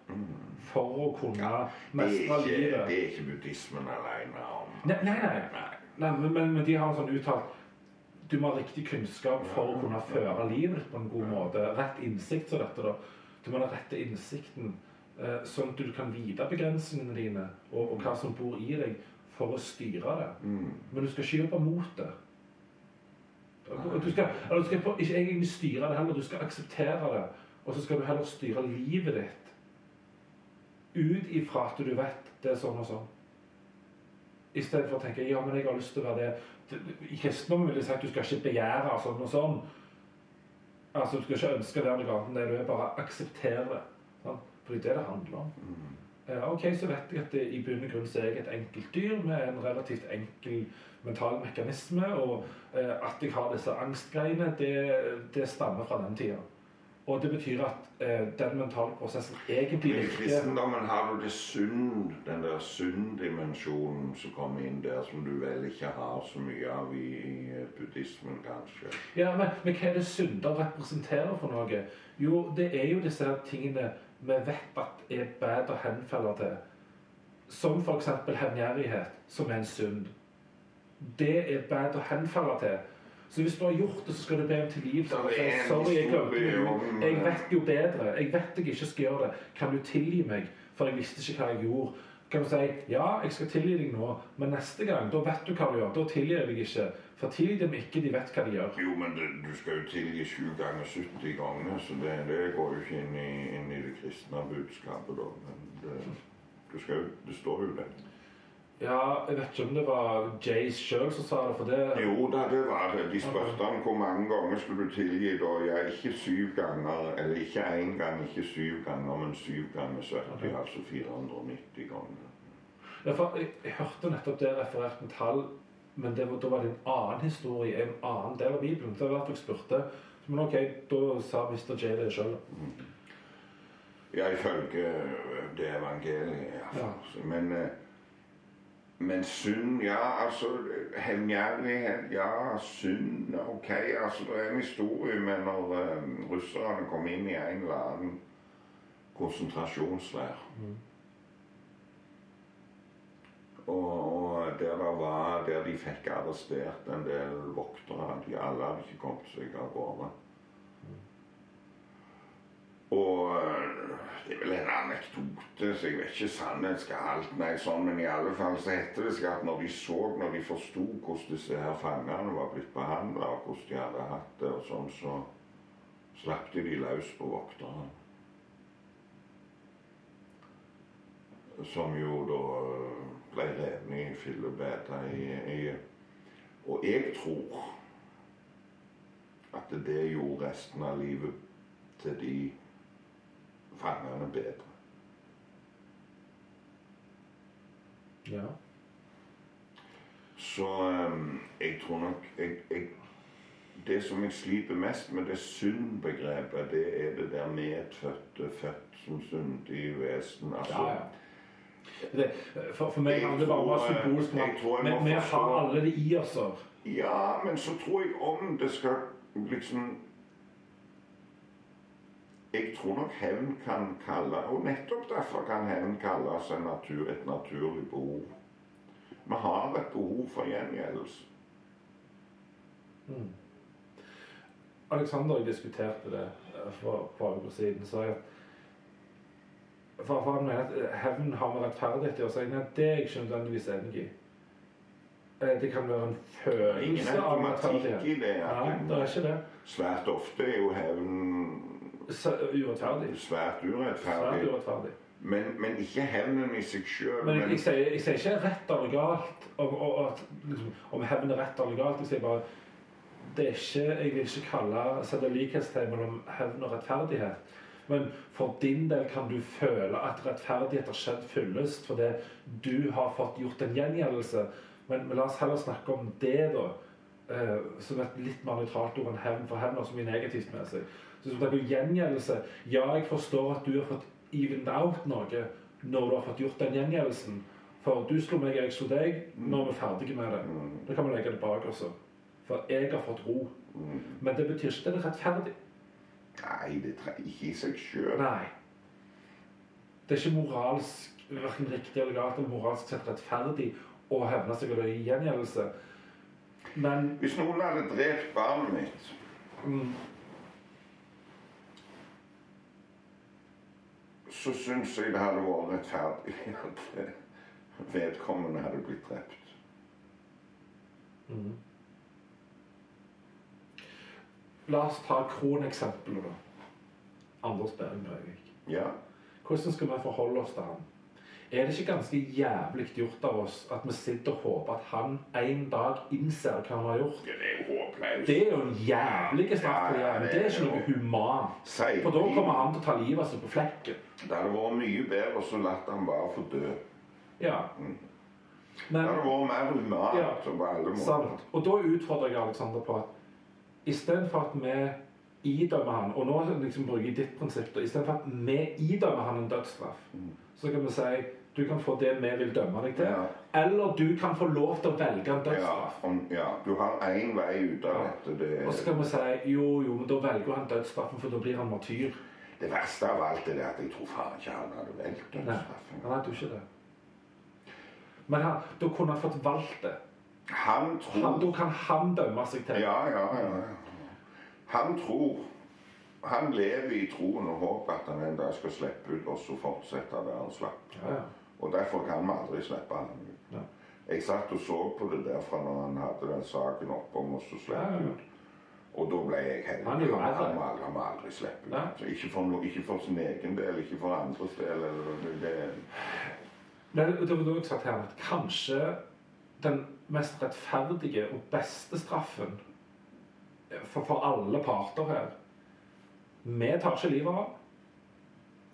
for å kunne er, mestre livet. det er ikke buddhismen alene om. Nei, nei, nei. Nei. nei men, men, de har sånn uttalt du må ha riktig kunnskap for å kunne føre livet på en god måte. Rett innsikt, som dette da. Du må ha den rette innsikten, eh, sånn at du kan vite begrensningene dine og, og hva som bor i deg, for å styre det. Mm. Men du skal ikke jobbe mot det. Du skal, du skal ikke egentlig styre det heller, du skal akseptere det. Og så skal du heller styre livet ditt ut ifra at du vet det er sånn og sånn. I stedet for å tenke ja, men jeg har lyst til å være det. I kristendommen ville jeg si at du skal ikke begjære sånn og sånn. Altså, Du skal ikke ønske å være noe annet enn det du er, bare akseptere det. Sant? Fordi det er det det handler om. Mm. Eh, Ok, så vet jeg at det, i bunn og grunn så er jeg et enkelt dyr med en relativt enkel mental mekanisme, og eh, at jeg har disse angstgreiene, det, det stammer fra den tida. Og det betyr at eh, den mentale prosessen egentlig I kristendommen har du det synd, den der synddimensjonen som kommer inn der, som du vel ikke har så mye av i, i buddhismen, kanskje. Ja, men, men hva er det synder representerer for noe? Jo, det er jo disse tingene vi vet at er bedre å henfalle til. Som f.eks. hevngjerrighet, som er en synd. Det er bedre å henfalle til. Så hvis du har gjort det, så skal du be om tilgivelse. En Sorry, jeg glemte det. Jeg vet jo bedre. Jeg vet jeg ikke skal gjøre det. Kan du tilgi meg? For jeg visste ikke hva jeg gjorde. Kan du si ja, jeg skal tilgi deg nå, men neste gang da vet du hva du gjør. Da tilgir jeg deg ikke. For tilgi dem ikke, de vet hva de gjør. Jo, men det, du skal jo tilgi 7 ganger 70 ganger, så det, det går jo ikke inn i, inn i det kristne budskapet, da. Men det, du skal jo, det står jo det. Ja, jeg vet ikke om det var Jays sjøl som sa det, for det Jo da, det var det. De spurte han hvor mange ganger skulle du tilgi da. Ja, ikke syv ganger, eller ikke én gang, ikke syv ganger, men syv ganger 70, altså 490 ganger. Ja, for jeg, jeg hørte nettopp det referert med tall, men det da var det en annen historie, en annen del av Bibelen. Det var derfor jeg spurte. Men ok, da sa Mr. J det sjøl. Ja, ifølge det evangeliet. Ja. Ja. Men, eh, men synd, ja, altså Hevngjerrighet, ja, synd, ok. altså Det er en historie med når eh, russerne kom inn i en eller annen konsentrasjonsleir. Og, og der, det var, der de fikk arrestert en del voktere. De alle hadde ikke kommet seg av gårde. Og øh, det er vel en anekdote, så jeg vet ikke sannheten skal alt, nei, sånn, men i alle fall så heter det seg at når de så, når de forsto hvordan disse her fangene var blitt behandla, og hvordan de hadde hatt det og sånn, så slapp de de løs på vokterne. Som jo da øh, ble revet i fillebeta i, i Og jeg tror at det gjorde resten av livet til de fangene bedre. Ja. Så jeg tror nok jeg, jeg, Det som jeg sliter mest med, det syndbegrepet, det er det der medfødte, født som syndig vesen. Altså, ja, ja. Det, for, for meg handler det bare om å være symbolsk. jeg Men vi har alle det i oss. Ja, men så tror jeg om det skal liksom Jeg tror nok hevn kan kalle Og nettopp derfor kan hevn kalles en natur, et naturlig behov. Vi har et behov for gjengjeldelse. Mm. Jeg diskuterte det eh, for et par uker siden. sa jeg for, han mener at eh, hevn har med rettferdighet å gjøre. Nei, det er jeg ikke nødvendigvis enig i. Eh, Det kan være en Ingen følelse av automatikk i det. Nei, det er ikke det. svært ofte er jo hevn urettferdig. svært Svært urettferdig. urettferdig. Men, men ikke hevnen i seg sjøl. Men jeg, jeg, sier, jeg sier ikke rett eller galt om, om, liksom, om hevn er rett eller galt. Jeg sier bare det er ikke, Jeg vil ikke kalle sette likhetstegn mellom hevn og rettferdighet. Men for din del kan du føle at rettferdighet har skjedd fyllest fordi du har fått gjort en gjengjeldelse. Men, men la oss heller snakke om det, da. Uh, som et litt mer nøytralt ord enn hevn, for hevn har så mye negativt med seg. Så snakker om gjengjeldelse Ja, jeg forstår at du har fått evened out noe når du har fått gjort den gjengjeldelsen. For du slo meg, jeg slo deg. Nå er vi ferdige med det. Mm, Da kan vi legge det bak oss. For jeg har fått ro. mm. Men det betyr ikke at det er rettferdig. Nei, det trenger ikke i seg sjøl. Det er ikke moralsk verken riktig eller galt eller moralsk sett rettferdig å hevne seg eller gjengjeldelse. Men Hvis noen hadde drept barnet mitt mm, så syns jeg det hadde vært rettferdig at eh, vedkommende hadde blitt drept. mm. La oss ta kroneksempelet, da. Anders Behring Breivik. Ja. Hvordan skal vi forholde oss til han? Er det ikke ganske jævlig gjort av oss at vi sitter og håper at han en dag innser hva han har gjort? Det er jo håpløst. Det er jo en jævlig straff for det. men Det er ikke noe humant. For da kommer han til å ta livet av seg på flekken. Det hadde vært mye bedre så la han bare få dø. Ja. Mm. Men hadde vært mer humant Ja. på alle måter. sant. Og da utfordrer jeg Alexander på at istedenfor at vi idømmer han, og nå liksom bruker jeg ditt prinsipp, istedenfor at vi idømmer han en dødsstraff, så kan vi si du kan få det vi vil dømme deg til, Ja. eller du kan få lov til å velge en Ja, dødsstraff. om, ja, du har én vei ut av Ja. dette. Det, Og så kan vi si jo, jo, men da velger han dødsstraffen, for da blir han martyr. det verste av alt er det at jeg tror faen ikke han hadde valgt Nei, dødsstraffen. han hadde jo ikke det. Men han, da kunne han fått valgt det. Han tror Han, da kan han dømme seg til. Ja, ja, ja. Han tror Han lever i troen og håper at han en dag skal slippe ut og så fortsette der han slapp. Ja, ja. Og derfor kan vi aldri slippe han ut. Ja. Jeg satt og så på det derfra når han hadde den saken oppe om å slippe ut. Og da ble jeg helt Han han, aldri- han må aldri slippe ut. Altså, ikke, for no, ikke for sin egen del, ikke for andres del. Eller, det, det, Men det var da jeg sa til ham at kanskje den mest rettferdige og beste straffen for, for alle parter her Vi tar ikke livet av ham.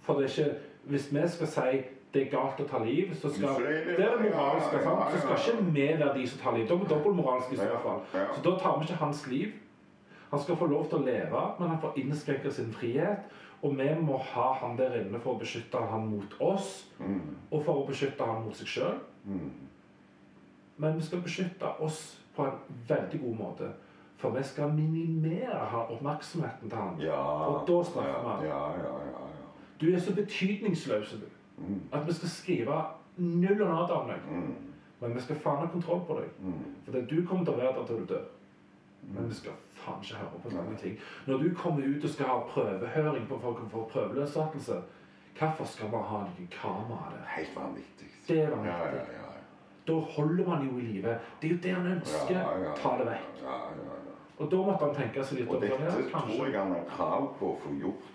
For det er ikke Hvis vi skal si det er galt å ta liv, så skal det- er det moralske. sant? Så skal ikke vi være de som tar liv. Da er vi dobbeltmoralske i så fall. Så da tar vi ikke hans liv. Han skal få lov til å leve, men han får innskrenke sin frihet. Og vi må ha han der inne for å beskytte han mot oss, mm, og for å beskytte han mot seg sjøl. mm. Men vi skal beskytte oss på en veldig god måte. For vi skal minimere oppmerksomheten til han. Ja, Og da straffer vi ja, ja, ja, ja. Du er så betydningsløs du, at vi skal skrive null og nada om deg. mm, Men vi skal faen ha kontroll på deg. mm. For det du kommer til å være der til du dør. Men vi skal faen ikke høre på sånne ting. Når du kommer ut og skal ha prøvehøring på folk for prøveløslatelse, hvorfor skal man ha noen kamera der? Helt vanvittig. Det er vanvittig. ja, ja. Da holder man jo i live. Det er jo det han ønsker. Ja, ja. Ta det vekk. Ja, ja, ja. Og da måtte han tenke seg litt Og dette tror jeg han har krav på å få gjort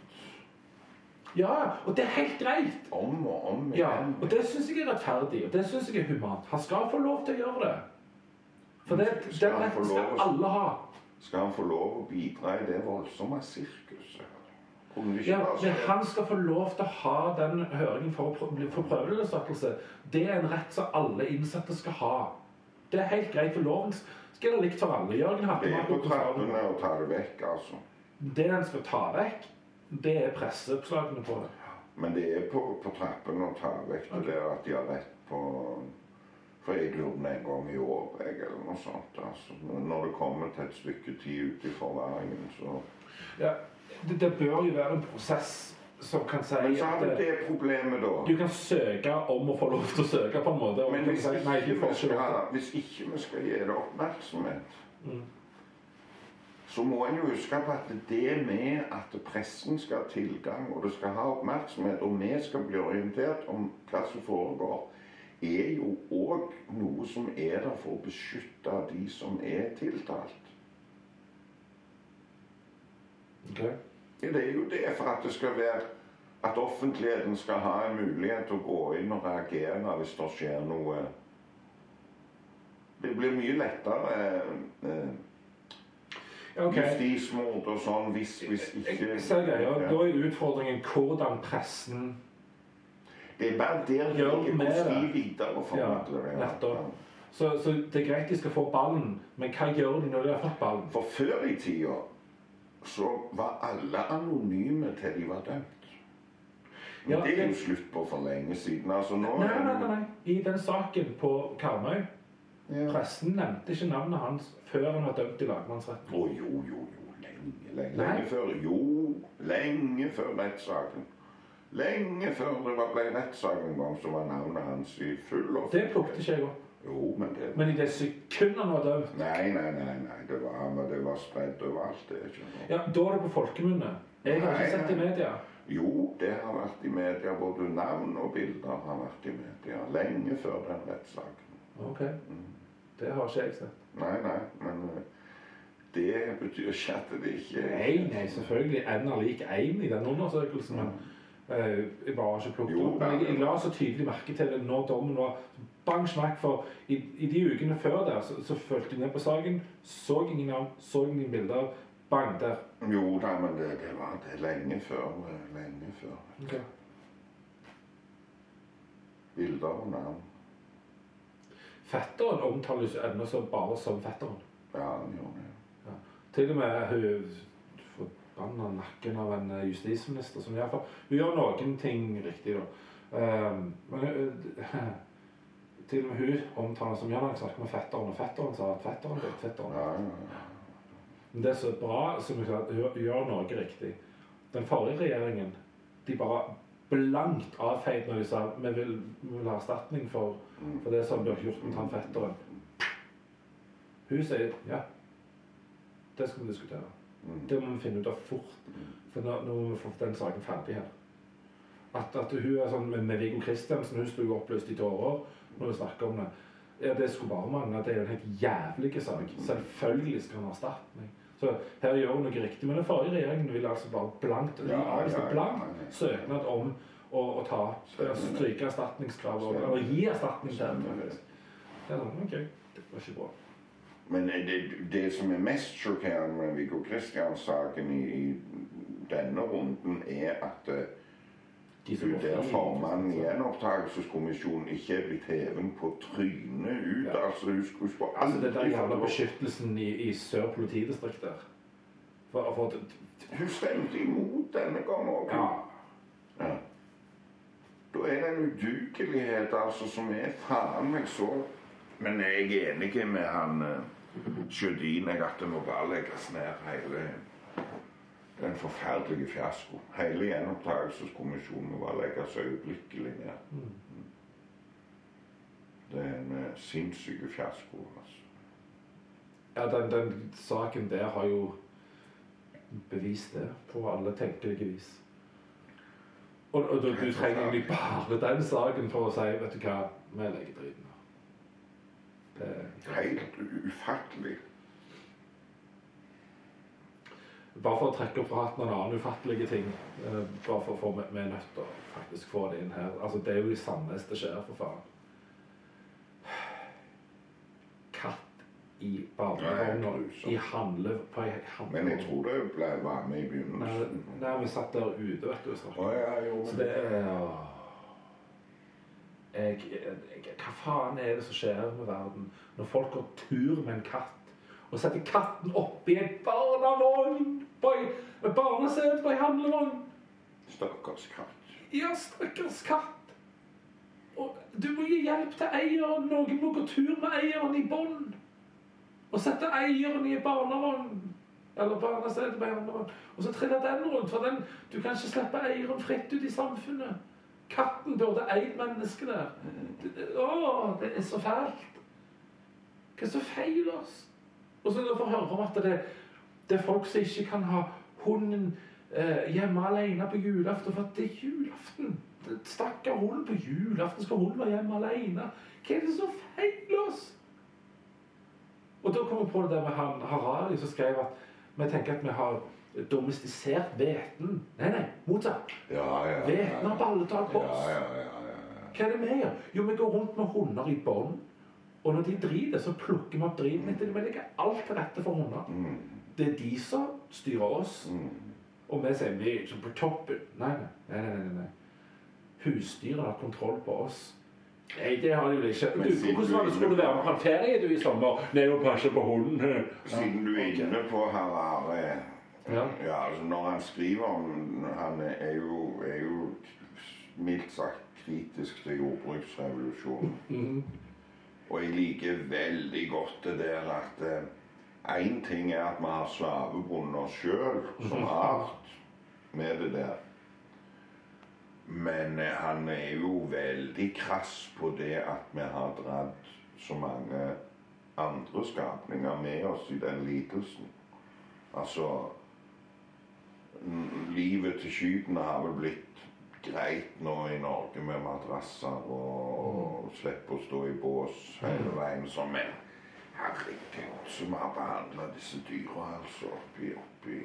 Ja, og det er helt greit. om og om Ja, og det syns jeg er rettferdig, og det syns jeg er humant. Han skal få lov til å gjøre det. For det, den retten skal alle ha. Skal han få lov å bidra i det voldsomme sirkuset? Ja, men han skal få lov til å ha den høringen for for prøveløslatelse. Det er en rett som alle innsatte skal ha. Det er helt greit, for loven skal være likt for alle. Jørgen Det er på trappene å ta det vekk, altså. Det han skal ta vekk, det er presseoppslagene på det. Men det er på, på trappene å ta vekk det Ok. der at de har rett på For jeg lurer på en gang i året, eller noe sånt. altså. Når det kommer til et stykke tid ute i forvaringen, så Ja, det, det bør jo være en prosess som kan si Men så har du eh, det problemet, da. du kan søke om å få lov til å søke, på en måte. Men hvis si, nei, ikke, vi skal, hvis ikke vi skal gi det oppmerksomhet, Mm. Så må en jo huske på at det med at pressen skal ha tilgang, og det skal ha oppmerksomhet, og vi skal bli orientert om hva som foregår, er jo òg noe som er der for å beskytte de som er tiltalt. Okay. Det er jo det for at det skal være at offentligheten skal ha en mulighet til å gå inn og reagere hvis det skjer noe. Det blir mye lettere eh, Ja, ok. justismord og sånn hvis, hvis ikke ser greia. Ja. Da er utfordringen hvordan pressen Det er bare der Gjør ligger hvordan de det. videreformidler det. Ja, så, så det er greit de skal få ballen, men hva gjør de når de har fått ballen? For før i tida så var alle anonyme til de var dømt. Men Ja, det er jo slutt på for lenge siden. Altså nå Nei, nei, nei, nei. I den saken på Karmøy. Pressen nevnte ikke navnet hans før han var dømt i lagmannsretten. Å jo, jo, jo. Lenge lenge, lenge, før Jo, lenge før rettssaken. Lenge før det var- ble rettssak en gang, så var navnet hans i full og Det plukket ikke jeg opp. Jo, men det Men i det sekundet han var dømt, Nei, nei, nei, nei. Det var, men det var spredd overalt. det skjønner noe. ja, da er det på folkemunne. Jeg har Nei, ikke sett det i media. Jo, det har vært i media. Både navn og bilder har vært i media. Lenge før den rettssaken. Ok. Det har ikke jeg sett. Nei, nei, men eh, det betyr ikke at det ikke Nei, nei, selvfølgelig. N er lik 1 i den undersøkelsen. Men uh, jeg bare har ikke plukket Jo, opp. Men jeg, jeg la så tydelig merke til det når dommen var bang smakk. For i, i de ukene før der så, så fulgte jeg ned på saken. Så ingen navn, så ingen bilder. Bang, der. Jo da, men det, det var det lenge før. eh, Lenge før. Bilder og navn. Fetteren omtales jo ennå så bare som fetteren. Ja, han gjør det. Til og med hun forbanna nakken av en eh, justisminister som iallfall Hun gjør noen ting riktig, da. Ehm, men eh, til og med hun omtaler som Jan snakker med fetteren, og fetteren sa at fetteren ble fetteren. Ja, ja, ja. Men det er så bra som hun sa, hun gjør noe riktig. Den forrige regjeringen de bare blankt avfeid når de sa vi vil, vi vil ha erstatning for, for det som blir gjort mot han fetteren. Hun sier ja, det skal vi diskutere. Det må vi finne ut av fort. For nå, nå må vi få den saken ferdig her. At, at hun er sånn med, med Viggo Kristiansen, hun sto jo opplyst i tårer når vi snakker om det. Ja, Det skulle bare mangle. Det er jo en helt jævlig sak. Selvfølgelig skal han ha erstatning. Så her gjør hun noe riktig. Men den forrige regjeringen ville altså bare blankt Ja, ja, blankt søknad om å, å ta altså, stryke erstatningskravet og- eller gi erstatning til henne. Det er sånn, ok, det var ikke bra. Men det, det som er mest sjokkerende med Viggo Kristians-saken i, i denne runden, er at eh, De går der fri, formannen i så- gjenopptakelseskommisjonen ikke er blitt hevet på trynet ut. Ja. Altså, husk, skulle skulle Altså det der jævla beskyttelsen i, i Sør politidistrikt der. For, for, Hun stemte imot denne gangen òg. ja, Ja. Da er det en udugelighet altså, som er faen meg så Men jeg er enig med han uh, Sjødin at det må bare legges ned hele En forferdelig fiasko. Hele gjenopptakelseskommisjonen må bare legges øyeblikkelig ned. Det er en uh, sinnssyk fiasko. altså. ja den, den saken der har jo bevist det på alle tenkelige vis. Og, og du, du trenger egentlig bare den saken for å si vet du hva, vi legger driten Helt ufattelig. Bare for å trekke opp fra hatten en annen ufattelige ting. Uh, bare for å få Vi er nødt til å faktisk få det inn her. Altså, Det er jo i Sandnes det skjer, for faen. Katt i barnevogna i handle på ei handle... Men jeg tror det ble, var med i begynnelsen. nei, vi satt der ute, vet du. og snakket. Å ja, jo, Så det er jeg, jeg, Hva faen er det som skjer med verden når folk går tur med en katt og setter katten oppi en barnevogn på ei barnesete på ei handlevogn? Stakkars katt. Ja, stakkars katt. Og du må gi hjelp til eieren. Noen må gå tur med eieren i bånd. Og sette eieren i en barnevogn. Eller barnesete på en handlevogn. Og så triller den rundt. For den, du kan ikke slippe eieren fritt ut i samfunnet. Katten burde eid mennesket der. Det- det- Å, det er så fælt. Hva er så feil oss? Og så får vi høre om at det, det er folk som ikke kan ha hunden eh, hjemme alene på julaften, for at det er julaften. Stakkar hund på julaften skal hunden være hjemme alene. Hva er det som feiler oss? Og da kom jeg på det der med han Harari som skrev at vi tenker at vi har domestisert hveten. Nei, nei, motsatt. Ja, ja. Hveten har balletak på oss. Ja, ja, ja, ja. Hva er det vi gjør? Jo, vi går rundt med hunder i bånd. Og når de driter, så plukker vi opp driten etter dem. Vi legger alt til rette for hunder. Mm, Det er de som styrer oss. mm. Og vi sier vi er ikke på toppen. Nei, nei, nei. nei, nei. Husdyret har kontroll på oss. Nei, det har de vel ikke. Men Du, hvordan var det skulle være på en ferie du i sommer? Nei, å passe på hunden. Siden du er inne på Harare Ja. Ja, altså Når han skriver om Han er jo, er jo mildt sagt kritisk til jordbruksrevolusjonen. Mhm. Og jeg liker veldig godt det der at eh, ting er at vi har slavebundet oss sjøl som art med det der. Men eh, han er jo veldig krass på det at vi har dratt så mange andre skapninger med oss i den lidelsen. Altså Livet til skytene har vel blitt greit nå i Norge med madrasser og, og slippe å stå i bås hele veien som menn. Herregud, så vi har behandla disse dyra altså oppi, oppi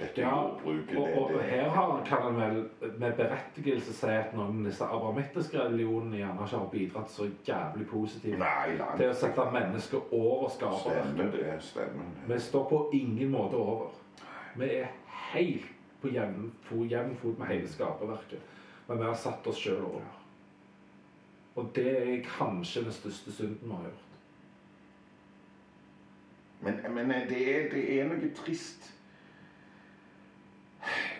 dette Ja, jordbruket. og, det- og her har, kan en vel med berettigelse si at noen av disse abramittiske religionene gjerne ikke har bidratt så jævlig positivt Nei, langt til å sette mennesket over skaperverket. Stemmer det. Stemmer det. Vi står på ingen måte over. Vi er helt på jevn fot, med hele skaperverket. Men vi har satt oss sjøl over. Og det er kanskje den største synden vi har gjort. Men, men det, er, det er noe trist.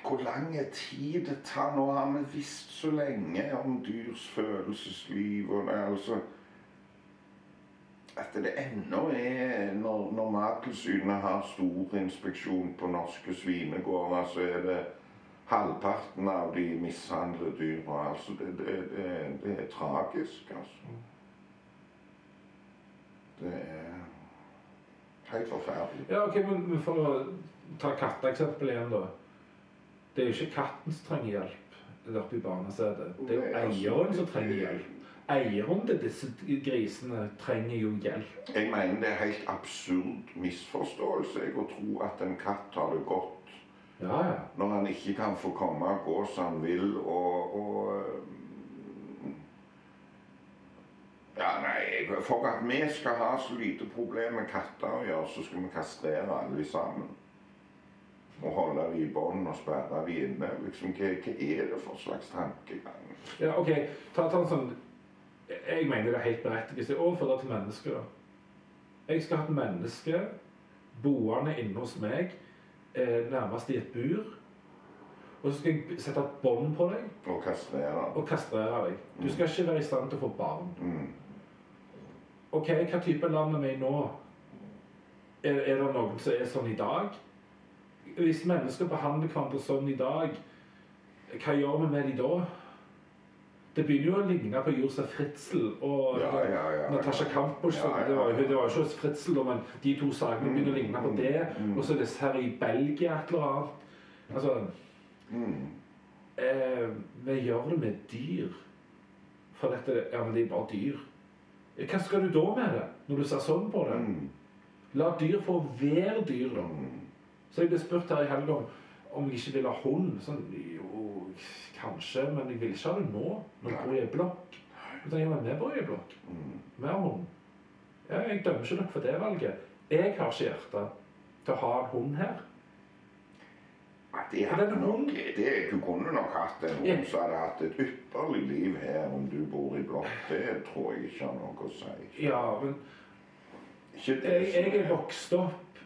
Hvor lang tid det tar. Nå har vi visst så lenge om dyrs følelsesliv og det, altså At det ennå er Når, når Mattilsynet har stor inspeksjon på norske svinegårder, så er det halvparten av de mishandlede dyra. Altså, det, det, det, det er tragisk, altså. Det er helt forferdelig. Ja, ok, men For å ta katteeksempelet igjen, da. Det er jo ikke katten som trenger hjelp oppe i barnesetet. Det er jo altså, eieren som trenger hjelp. Eieren til disse grisene trenger jo hjelp. Jeg mener det er helt absurd misforståelse jeg, å tro at en katt har det godt Ja, ja. når han ikke kan få komme og gå som han vil, og, og øh, Ja, nei, For at vi skal ha så lite problem med katter å gjøre, så skal vi kastrere alle sammen. Og holde dem i bånd og sperre dem inne. Liksom, hva, hva er det for slags tankegang? ja ok, ta, ta en sånn Jeg mener det er helt berettiget. Overfor det til mennesker. Jeg skal ha et menneske boende inne hos meg, eh, nærmest i et bur. Og så skal jeg sette et bånd på deg Og kastrere. og kastrere deg. Du skal ikke være i stand til å få barn. Mm. Ok, hva type land er vi i nå? Er, er det noen som er sånn i dag? Hvis mennesker behandler hverandre sånn i dag, hva gjør vi med dem da? Det begynner jo å ligne på Josef Fritzel og Ja, ja, ja. Natasha Kampusch. Det, var, det var jo ikke Fritzel, men de to sakene begynner å ligne på det. Mm. Og så disse her i Belgia et eller annet. Altså, Mm. eh, vi gjør det med dyr. For dette, ja, men det er bare dyr. Hva skal du da med det, når du ser sånn på det? Mm. La dyr få være dyr, da. Mm. Så jeg ble spurt her i helga om, om jeg ikke ville ha hund. Sånn, jo, kanskje, men jeg vil ikke ha det nå. Når jeg bor i en blokk. Da tenker jeg, vi bor i en blokk. med Vi har hund. Ja, jeg dømmer ikke dere for det valget. Jeg har ikke hjerte til å ha en hund her. Ja, det hadde nok, det, du kunne nok hatt en hund som hadde hatt et ypperlig liv her om du bor i blokk. Det tror jeg ikke har noe å si. Ja, men jeg, jeg er er- vokst opp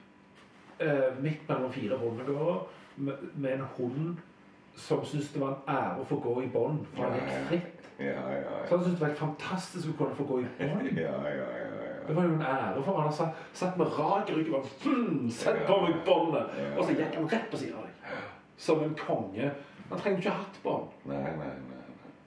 eh, midt mellom fire bondegårder med, med en hund som syntes det var en ære å få gå i bånd, for han Ja, ja. gikk fritt. Ja, ja, ja. Så han syntes det var fantastisk å kunne få gå i bånd. Ja, ja, ja. Det var jo en ære for han. Han satt, med rak rygg og hm, Sett på meg båndet! Og så gikk han rett på siden av deg. Som en konge. Han trengte ikke hatt bånd. Nei, nei, nei.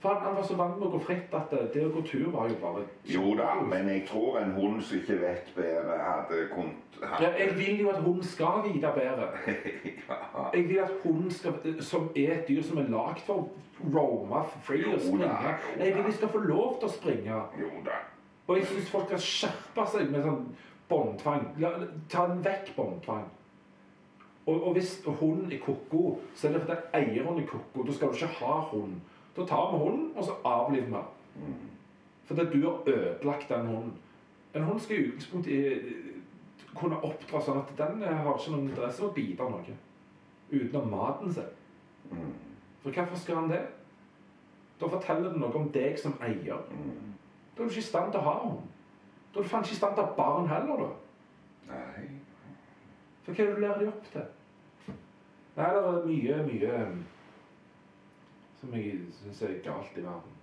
Han, han var så vant med å gå fritt at det, det å gå tur var jo bare Jo da, men jeg tror en hund som ikke vet bedre, hadde kunnet ja, Jeg vil jo at hunden skal vite bedre. ja. Jeg vil at hunden skal, som er et dyr som er lagd for å roame free og springe. Jeg vil de skal få lov til å springe. Jo da. Og jeg syns folk skal skjerpe seg med sånn båndtvang. Ta den vekk, båndtvang. Og, og hvis hunden er ko-ko, så er det fordi eieren er ko-ko. Da skal du ikke ha hund. Da tar vi hunden, og så avliver vi den. Fordi du har ødelagt den hunden. En hund skal i utgangspunktet eh, kunne oppdra sånn at den eh, har ikke noen interesse av å bite noe utenom maten sin. For hvorfor skal han det? Da forteller det noe om deg som eier. Da er du ikke i stand til å ha hund. Da er du faen ikke i stand til å ha barn heller, da. Nei. For hva er det du lærer de opp til? Nei, det er mye, mye som jeg syns er galt i verden.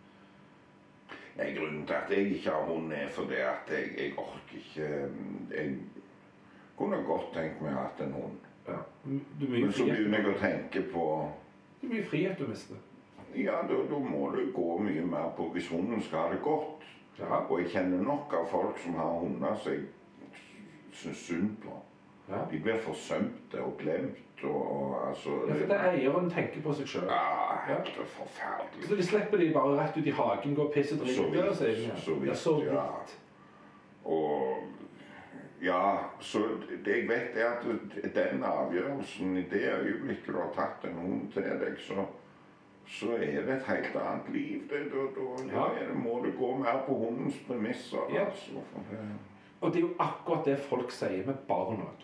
Nei, Grunnen til at jeg ikke har hund, er fordi at jeg, jeg orker ikke um, jeg, Kunne godt tenkt meg å ha en hund. Ja. Men så begynner jeg å tenke på Det er mye frihet du mister. Ja, da, da må du gå mye mer på hvis hunden skal ha det godt. Ja. Og jeg kjenner nok av folk som har hunder som jeg syns synd på. Ja. De blir forsømte og glemt og, og altså Ja, for det er eieren tenker på seg sjøl. Ja, helt forferdelig. Så de slipper de bare rett ut i hagen, går og pisser Så vidt, ja. så vidt, Ja, så ja. vidt. Og ja, så det jeg vet er at den avgjørelsen i det øyeblikket du har tatt en hund til deg, så, så er det et helt annet liv. Det, da, da, Ja. det, må det gå mer på hundens premisser. Ja. Altså, Og det er jo akkurat det folk sier med barn òg.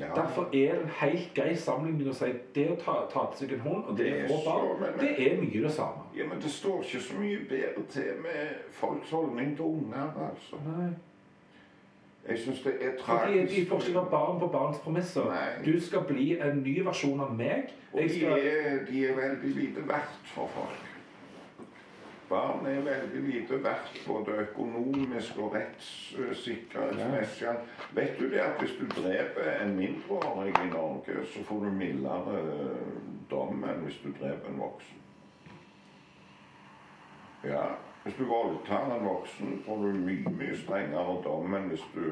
Ja. Derfor er det en helt grei sammenligning å si det å ta, ta til seg en hund og det Det å få barn, men- det er mye det samme. ja, men det står ikke så mye bedre til med folks holdning til unger, altså. Nei. Jeg syns det er Fordi tragisk. de får ikke være barn på barns premisser. Nei. Du skal bli en ny versjon av meg. Og Jeg de er, de er veldig lite verdt for folk. Barn er veldig lite verdt både økonomisk og rettssikkerhetsmessig. Vet du det at hvis du dreper en mindreårig i Norge, så får du mildere eh, dom enn hvis du dreper en voksen? Ja. Hvis du voldtar en voksen, får du mye, mye strengere dom enn hvis du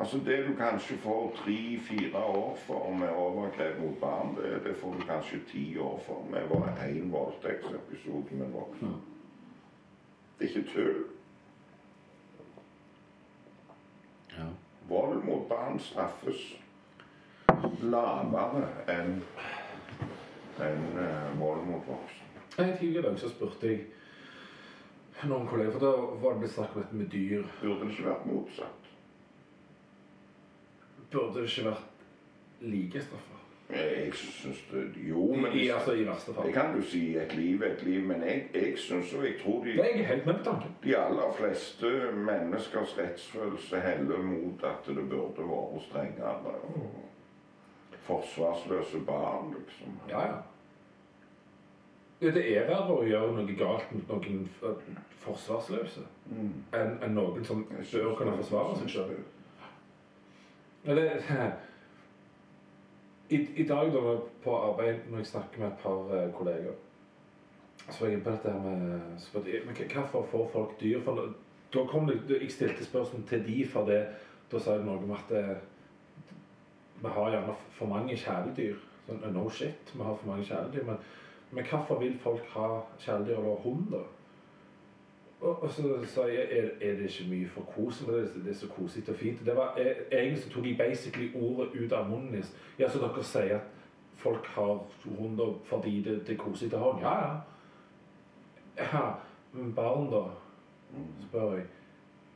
Altså Det du kanskje får tre-fire år for med overgrep mot barn, det, det får du kanskje ti år for med én voldtektsepisode med en voksen. Det er ikke tull. Ja. Vold mot barn straffes lavere enn enn uh, vold mot voksne. En tidligere dag så spurte jeg noen kolleger, for da var det blitt snakk om dette med dyr. Burde det ikke vært motsatt? Burde det ikke vært like straffer? Jeg syns det Jo, men i, altså, I verste fall. Det kan du si. Et liv et liv. Men jeg, jeg syns og jeg tror de Jeg er helt med på tanken. De aller fleste menneskers rettsfølelse heller mot at det burde vært strengere. og Forsvarsløse barn, liksom. Ja, ja. Det er verre å gjøre noe galt mot noen forsvarsløse Mm. enn en noen som bør kunne forsvare seg sjøl. I, I dag da på arbeid når jeg snakker med et par eh, kolleger, så var jeg på dette her med jeg, men Hvorfor får folk dyr? For da- kom det, Jeg stilte spørsmål til de for det. Da sa jeg noe om at det, vi har gjerne for mange kjæledyr. Sånn, no shit, vi har for mange kjæledyr. Men, men hvorfor vil folk ha kjæledyr eller hund, da? Og, så sa jeg er, er det ikke mye for kosen? For det, det er så koselig og fint. Det var, jeg, egentlig så tok jeg basically ordet ut av munnen deres. Ja, så dere sier at folk har hunder fordi det, det er koselig å ha? Ja, ja. ja. Men barn, da? spør jeg.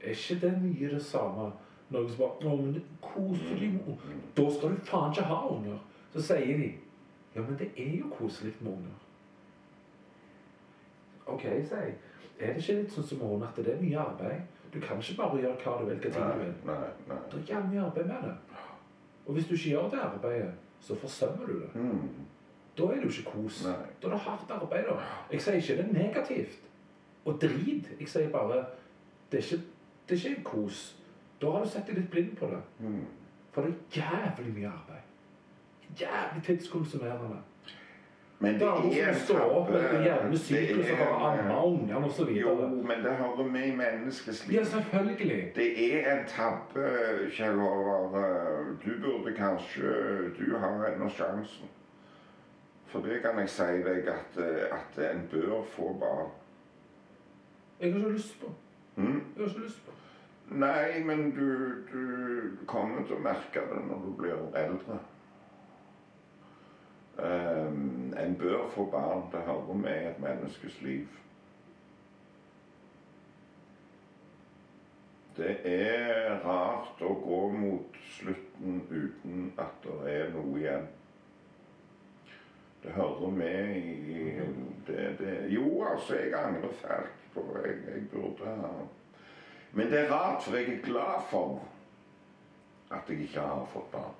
Er ikke det mye det samme? Noen som bare men det er koselig med. Da skal du faen ikke ha unger. Så sier de 'Ja, men det er jo koselig med unger'. OK, sier jeg. Er det ikke litt sånn som hund at det er mye arbeid? Du kan ikke bare gjøre hva du vil, hva ting du vil. nei, nei. Det er jævlig mye arbeid med det. Og hvis du ikke gjør det arbeidet, så forsømmer du det. Mm. Da er det jo ikke kos. Nei. Da er det hardt arbeid. da. Jeg sier ikke det er negativt. Og drit. Jeg sier bare det er ikke, det er ikke kos. Da har du sett deg litt blind på det. Mm. For det er jævlig mye arbeid. Jævlig tidskonsumerende. Men Det er noen som står opp med jævlig syklus og bare ammer ungene osv. Jo, men det hører med i menneskets liv. Ja, selvfølgelig. Det er en tabbe, Kjell Håvard. Du burde kanskje Du har ennå sjansen. For det kan jeg si deg at, at en bør få barn. Jeg har ikke lyst på. Mm? Jeg har ikke lyst på. Nei, men du, du kommer til å merke det når du blir eldre. Um, en bør få barn. Det hører med i et menneskes liv. Det er rart å gå mot slutten uten at det er noe igjen. Det hører med i det, det. Jo, altså, jeg angrer fælt på jeg, jeg burde ha Men det er rart, for jeg er glad for at jeg ikke har fått barn.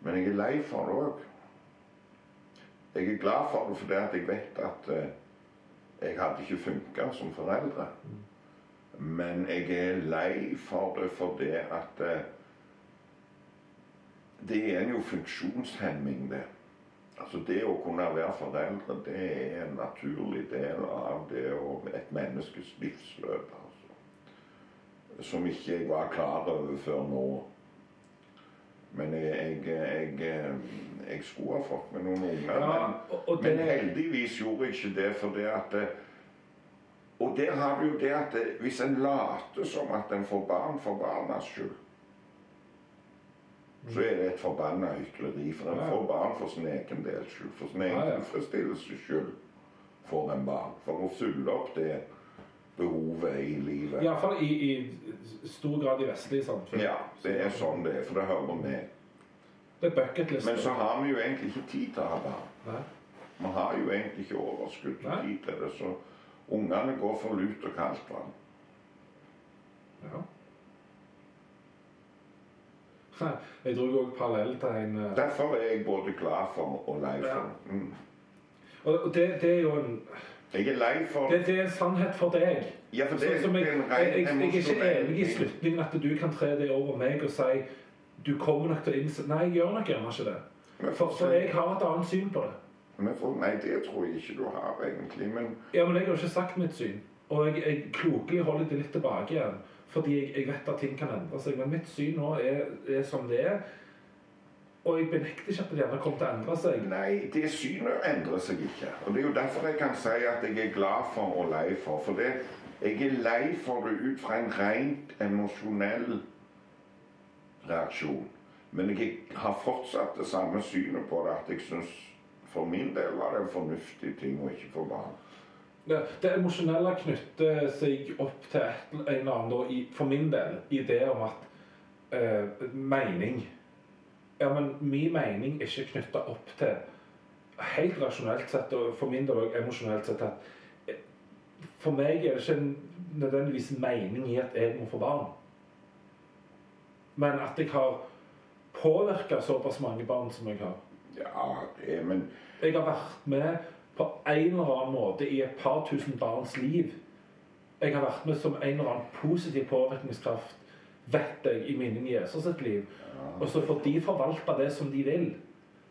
Men jeg er lei for det òg. Jeg er glad for det fordi jeg vet at eh, jeg hadde ikke funka som foreldre. Men jeg er lei for det fordi at eh, det er jo funksjonshemming, det. Altså Det å kunne være foreldre, det er en naturlig del av det å et menneskes livsløp. altså. Som ikke jeg var klar over før nå. Men jeg, jeg, jeg, jeg skulle ha fått med noen unger. Ja, men, men heldigvis gjorde jeg ikke det. for det at Og der har vi jo det at hvis en later som at en får barn for barnas skyld, så er det et forbanna hykleri. For en Ja. får barn for sin egen del skyld. For sin egen Ja, tilfredsstillelses skyld får en barn. For å fylle opp det behovet i livet. Iallfall i, i stor grad i vestlige samfunn. Ja, det er sånn det er, for det hører med. Det er bucketlist. Men så har vi jo egentlig ikke tid til å ha barn. Vi har jo egentlig ikke overskudd til tid til det, så ungene går for lut og kaldt vann. Ja. Jeg dro òg parallell til en eh, Derfor er jeg både glad for og lei for. Mm. Og det, det er jo en Jeg er lei for det, det er en sannhet for deg. Ja, for det, Så- som jeg, en jeg, jeg, jeg er ikke enig i slutningen at du kan tre det over meg og si du kommer nok til å innse Nei, jeg gjør nok gjerne ikke det. For, for jeg har et annet syn på det. Men for, nei, det tror jeg ikke du har, egentlig. Men Ja, men jeg har ikke sagt mitt syn. Og jeg, jeg klokelig holder det litt tilbake igjen. Fordi jeg, jeg vet at ting kan endre seg. Men mitt syn nå er, er som det er. Og jeg benekter ikke at det gjerne kommer til å endre seg. nei, det synet endrer seg ikke. Og det er jo derfor jeg kan si at jeg er glad for og lei for. For det, jeg er lei for det ut fra en rent emosjonell reaksjon. Men jeg har fortsatt det samme synet på det, at jeg syns for min del var det en fornuftig ting å ikke få barn. Det, det emosjonelle knytter seg opp til en eller annen, da, i, for min del, idé om at eh, mening Ja, men min mening er ikke knytta opp til Helt rasjonelt sett, og for min del òg emosjonelt sett, at for meg er det ikke en, nødvendigvis mening i at jeg må få barn. Men at jeg har påvirka såpass mange barn som jeg har. Ja, det, men Jeg har vært med på en eller annen måte i et par tusen barns liv. Jeg har vært med som en eller annen positiv påvirkningskraft, jeg, i min Jesus sitt liv. Og så får de forvalte det som de vil.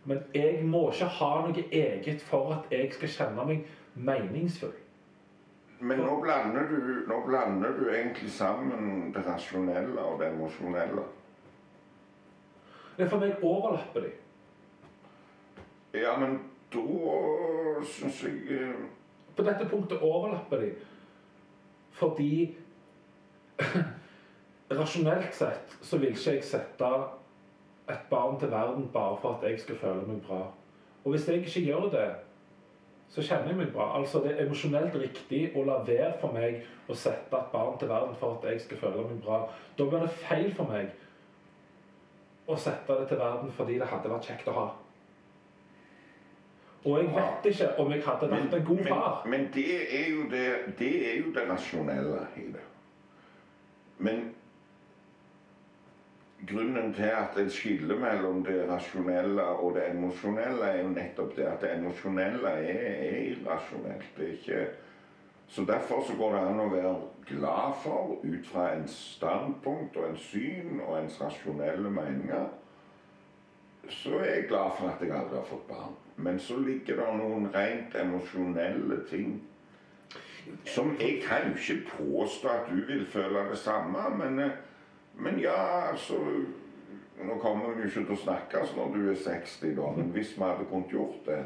Men jeg må ikke ha noe eget for at jeg skal kjenne meg meningsfull. Men nå blander, du, nå blander du egentlig sammen det rasjonelle og det emosjonelle. Det er for meg overlapper de. Ja, men da syns jeg eh, På dette punktet overlapper de. Fordi rasjonelt sett så vil ikke jeg sette et barn til verden bare for at jeg skal føle meg bra. Og hvis jeg ikke gjør det, så kjenner jeg meg bra. Altså Det er emosjonelt riktig å la være for meg å sette et barn til verden for at jeg skal føle meg bra. Da blir det feil for meg å sette det til verden fordi det hadde vært kjekt å ha. Og jeg vet ikke om jeg hadde vært en god far. Men, men det, er jo det, det er jo det rasjonelle i det. Men grunnen til at et skiller mellom det rasjonelle og det emosjonelle, er jo nettopp det at det emosjonelle er, er irrasjonelt. Det er ikke så Derfor så går det an å være glad for, ut fra en standpunkt og en syn og ens rasjonelle meninger, så er jeg glad for at jeg aldri har fått barn. Men så ligger det noen rent emosjonelle ting som Jeg kan jo ikke påstå at du vil føle det samme, men, eh, men ja, altså Nå kommer vi jo ikke til å snakkes når du er 60, da, men hvis vi hadde kunnet gjort det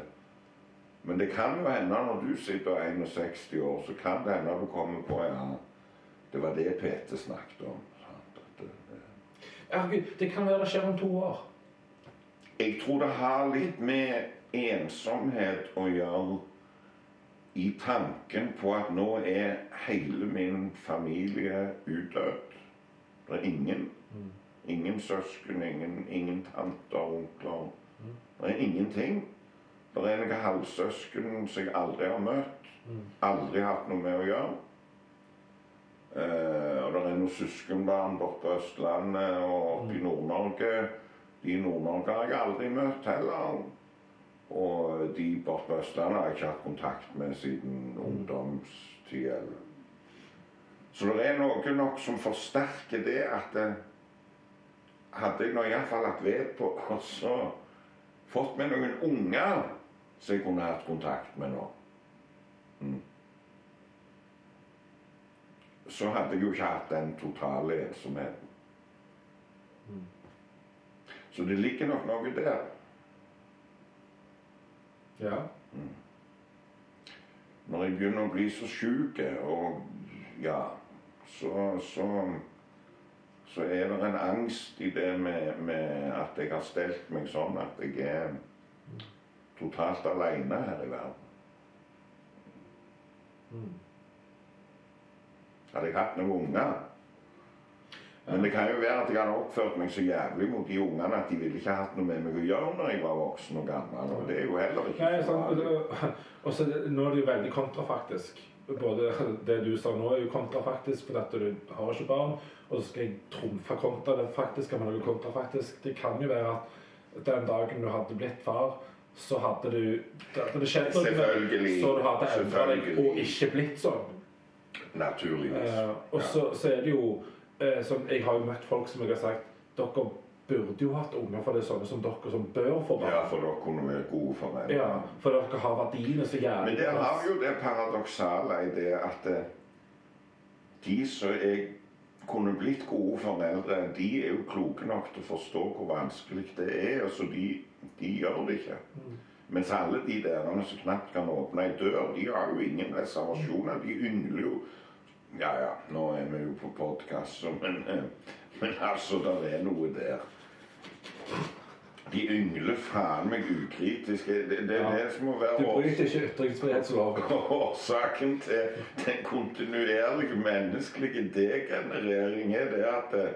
Men det kan jo hende når du sitter 61 år, så kan det hende du kommer på ja, det var det Peter snakket om. at det- Herregud, det kan være det skjer om to år. Jeg tror det har litt med ensomhet å gjøre i tanken på at nå er hele min familie utdødd. Det er ingen. Ingen søsken, ingen, ingen tanter, onkler. Det er ingenting. Det er noen halvsøsken som jeg aldri har møtt. Aldri hatt noe med å gjøre. Eh, og det er noen søskenbarn borte på Østlandet og oppe i Nord-Norge. De i Nord-Norge har jeg aldri møtt heller. Og de borte på Østlandet har jeg ikke hatt kontakt med siden ungdomstid. Så det er noe nok som forsterker det at det, hadde jeg nå iallfall lagt ved på og så fått med noen unger som jeg kunne hatt kontakt med nå. Mm. Så hadde jeg jo ikke hatt den totale ensomheten. Mm. Så det ligger nok noe der. Ja. Når jeg begynner å bli så sjuk, og ja, så, så så er det en angst i det med, med at jeg har stelt meg sånn at jeg er totalt aleine her i verden. Mm. Hadde jeg hatt noen unger Men det kan jo være at jeg hadde oppført meg så jævlig mot de ungene at de ville ikke hatt noe med meg å gjøre når jeg var voksen og gammel. Og det er jo heller ikke Nei, så sånn, og så Nå er det jo veldig kontrafaktisk. Både det du sa nå, er jo kontrafaktisk fordi at du har ikke barn. Og så skal jeg trumfe kontra det faktiske med noe kontrafaktisk. Det kan jo være at den dagen du hadde blitt far, så hadde du det hadde det skjedd noe. Så du hadde endra deg og ikke blitt sånn. Naturligvis. Eh, og så, så er det jo eh, som Jeg har jo møtt folk som jeg har sagt Dere burde jo hatt unger, for det er sånne som dere som bør få barn. Ja, for dere kunne vært gode meg. Ja, for dere har verdiene så jævlig Men det har jo det paradoksale i det at eh, de som jeg kunne blitt gode foreldre, de er jo kloke nok til å forstå hvor vanskelig det er, altså så de, de gjør det ikke. Mens alle de der som knapt kan åpne ei dør, de har jo ingen reservasjoner. De yngler jo Ja ja, nå er vi jo på podkast, men, eh, men altså, det er noe der. De yngler faen meg ukritisk. Det, det Ja. det som må være Du bryter ikke ytringsfrihetsloven. Årsaken til den kontinuerlige menneskelige degenerering er det at det,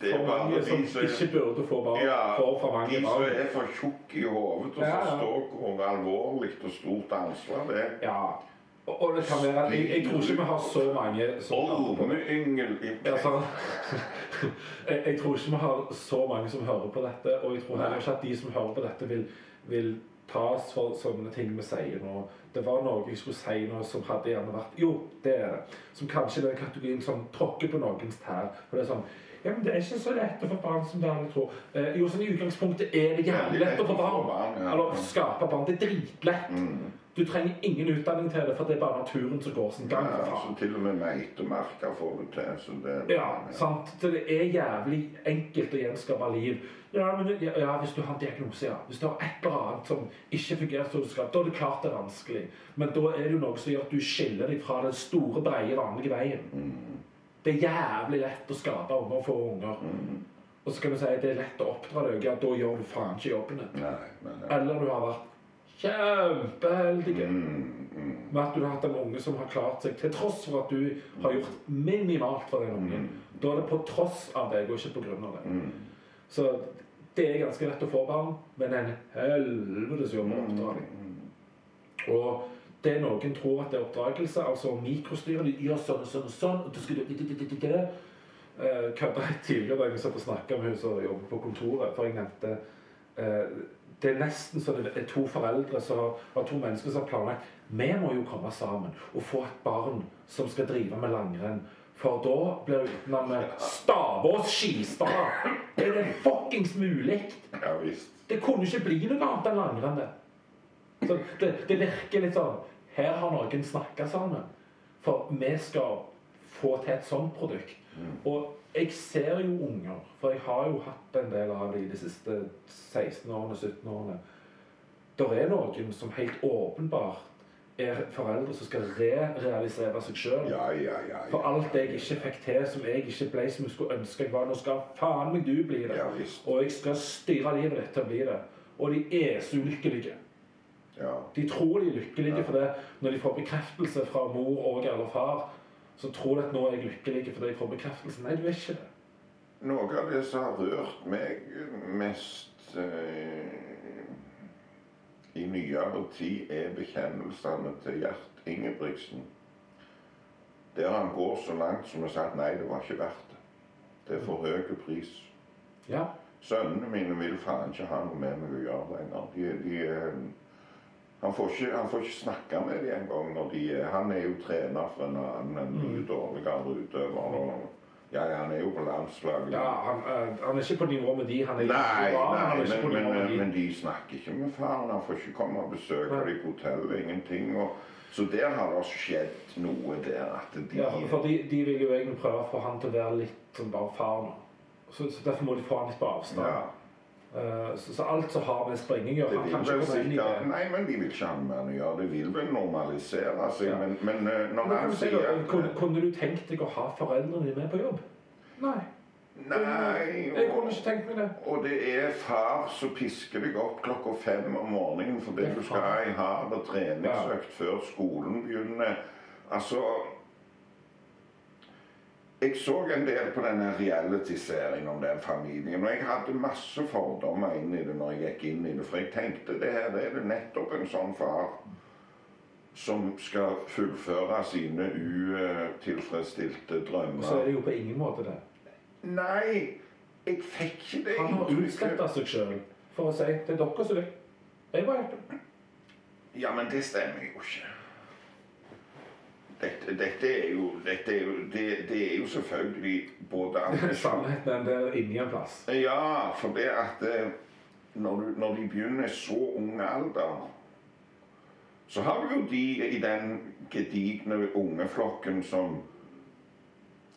det er For bare mange som ikke burde få barn, ja, for for mange de som er for tjukke i hodet til å Ja, ja. forstå hvor alvorlig og stort ansvar det er. Ja. Og, og det kan være jeg, jeg tror ikke vi har så mange som hører på Ormeyngel sånn. jeg, jeg tror ikke vi har så mange som hører på dette, og jeg tror heller ikke at de som hører på dette, vil, vil tas for sånne ting vi sier nå. Det var noe jeg skulle si nå som hadde gjerne vært Jo, det er det. Som kanskje den kategorien som tråkker på noens tær. For det er sånn ja, men Det er ikke så lett å få barn som det alle tror. Eh, jo, sånn I utgangspunktet er det jævlig lett å få barn. Eller skape barn. Det er dritlett. Mm. Du trenger ingen utdanning til det, for det er bare naturen som går sin gang. Ja, faen. så til og med meitemarker får du til. Så det, Ja, sant. Så det er jævlig enkelt å gjenskape liv. Ja, men, ja, ja, hvis du har en diagnose, ja. Hvis du har et eller annet som ikke fungerer som du skal, da er det klart det er vanskelig. Men da er det jo noe som gjør at du skiller deg fra den store, breie, vanlige veien. Mm. Det er jævlig lett å skape unger og få unger. Mm. Og så kan du si at det er lett å oppdra deg. Ja, da gjør du faen ikke jobben din. Nei, nei, nei. Eller du har vært kjempeheldig Mm, mm, med at du har hatt en unge som har klart seg, til tross for at du har gjort minimalt for den ungen. Da er det på tross av deg, og ikke på grunn av det. mm. Så det er ganske lett å få barn, men en helvetes jobb å oppdra. Mm. Og det noen tror at det er oppdragelse, altså mikrostyre, de gjør sånn og sånn og sånn, og du skal Eh, Kødda tidligere da jeg satt og snakka med hun som jobber på kontoret, for jeg nevnte eh, Det er nesten så det er to foreldre som har to mennesker som har planlagt Vi må jo komme sammen og få et barn som skal drive med langrenn. For da blir det utenom Stavås Skistad. Er det fuckings mulig? Ja visst. Det kunne ikke bli noe annet enn langrenn. det. Så det, det virker litt sånn Her har noen snakka sammen. For vi skal få til et sånt produkt. Og jeg ser jo unger, for jeg har jo hatt en del av dem de siste 16 årene, 17 årene. Det er noen som helt åpenbart er foreldre som skal re-realisere seg sjøl. Ja, ja, ja. For alt jeg ikke fikk til, som jeg ikke ble som jeg skulle ønske jeg var. Nå skal faen meg du bli det. Ja. Og jeg skal styre livet ditt til å bli det. Og de er så ulykkelige. Ja. De tror de er lykkelige for det. Når de får bekreftelse fra mor og eller far, så tror at nå er jeg lykkelig fordi jeg får bekreftelse. Nei, du er ikke det. Noe av det som har rørt meg mest eh, i nyere tid, er bekjennelsene til Gjert Ingebrigtsen. Der han går så langt som å si at nei, det var ikke verdt det. Det er for høy pris. Ja. Sønnene mine vil faen ikke ha noe med meg å gjøre lenger. De, de, eh, han, får ikke, han får ikke snakke med dem engang når de er Han er jo trener for en annen, en mye dårligere utøver. Og, ja, ja, han er jo på landslaget. Ja, han, eh, han er ikke på nivå med de. Han er Nei, men han er ikke men, men, de. men de snakker ikke med faren. Han får ikke komme og besøke dem på hotellet. Ingenting. Og, så der har det skjedd noe der. At de Ja, for de, de vil jo egentlig prøve å få han til å være litt som bare faren. Så, så derfor må de få han litt på avstand. ja, så, så alt som har med sprenging å gjøre, kan ikke inn i det. Nei, men de vil ikke ha med han å gjøre. Det vil vel normalisere seg. Ja. Men, men eh, når Men han sier at- kunne, kunne du tenkt deg å ha foreldrene dine med på jobb? Nei. Nei, Jeg kunne ikke tenkt meg det. Og det er far som pisker deg opp klokka fem om morgenen fordi Det du skal ha ei hard treningsøkt før skolen begynner. Altså Jeg så en del på denne reality-serien om den familien, og jeg hadde masse fordommer inn i det når jeg gikk inn i det. For jeg tenkte det her det er det nettopp en sånn far som skal fullføre sine utilfredsstilte drømmer. Og så er det jo på ingen måte det. Nei, jeg fikk ikke det Han har utsletta seg sjøl for å si det er dere som vil. Jeg bare hjelper. Ja, men det stemmer jo ikke. Dette, dette er jo, dette er jo det, det er jo selvfølgelig både Sannheten er der inni en plass. Ja, for det at eh, når, du, når de begynner så ung alder Så har du jo de i den gedigne ungeflokken som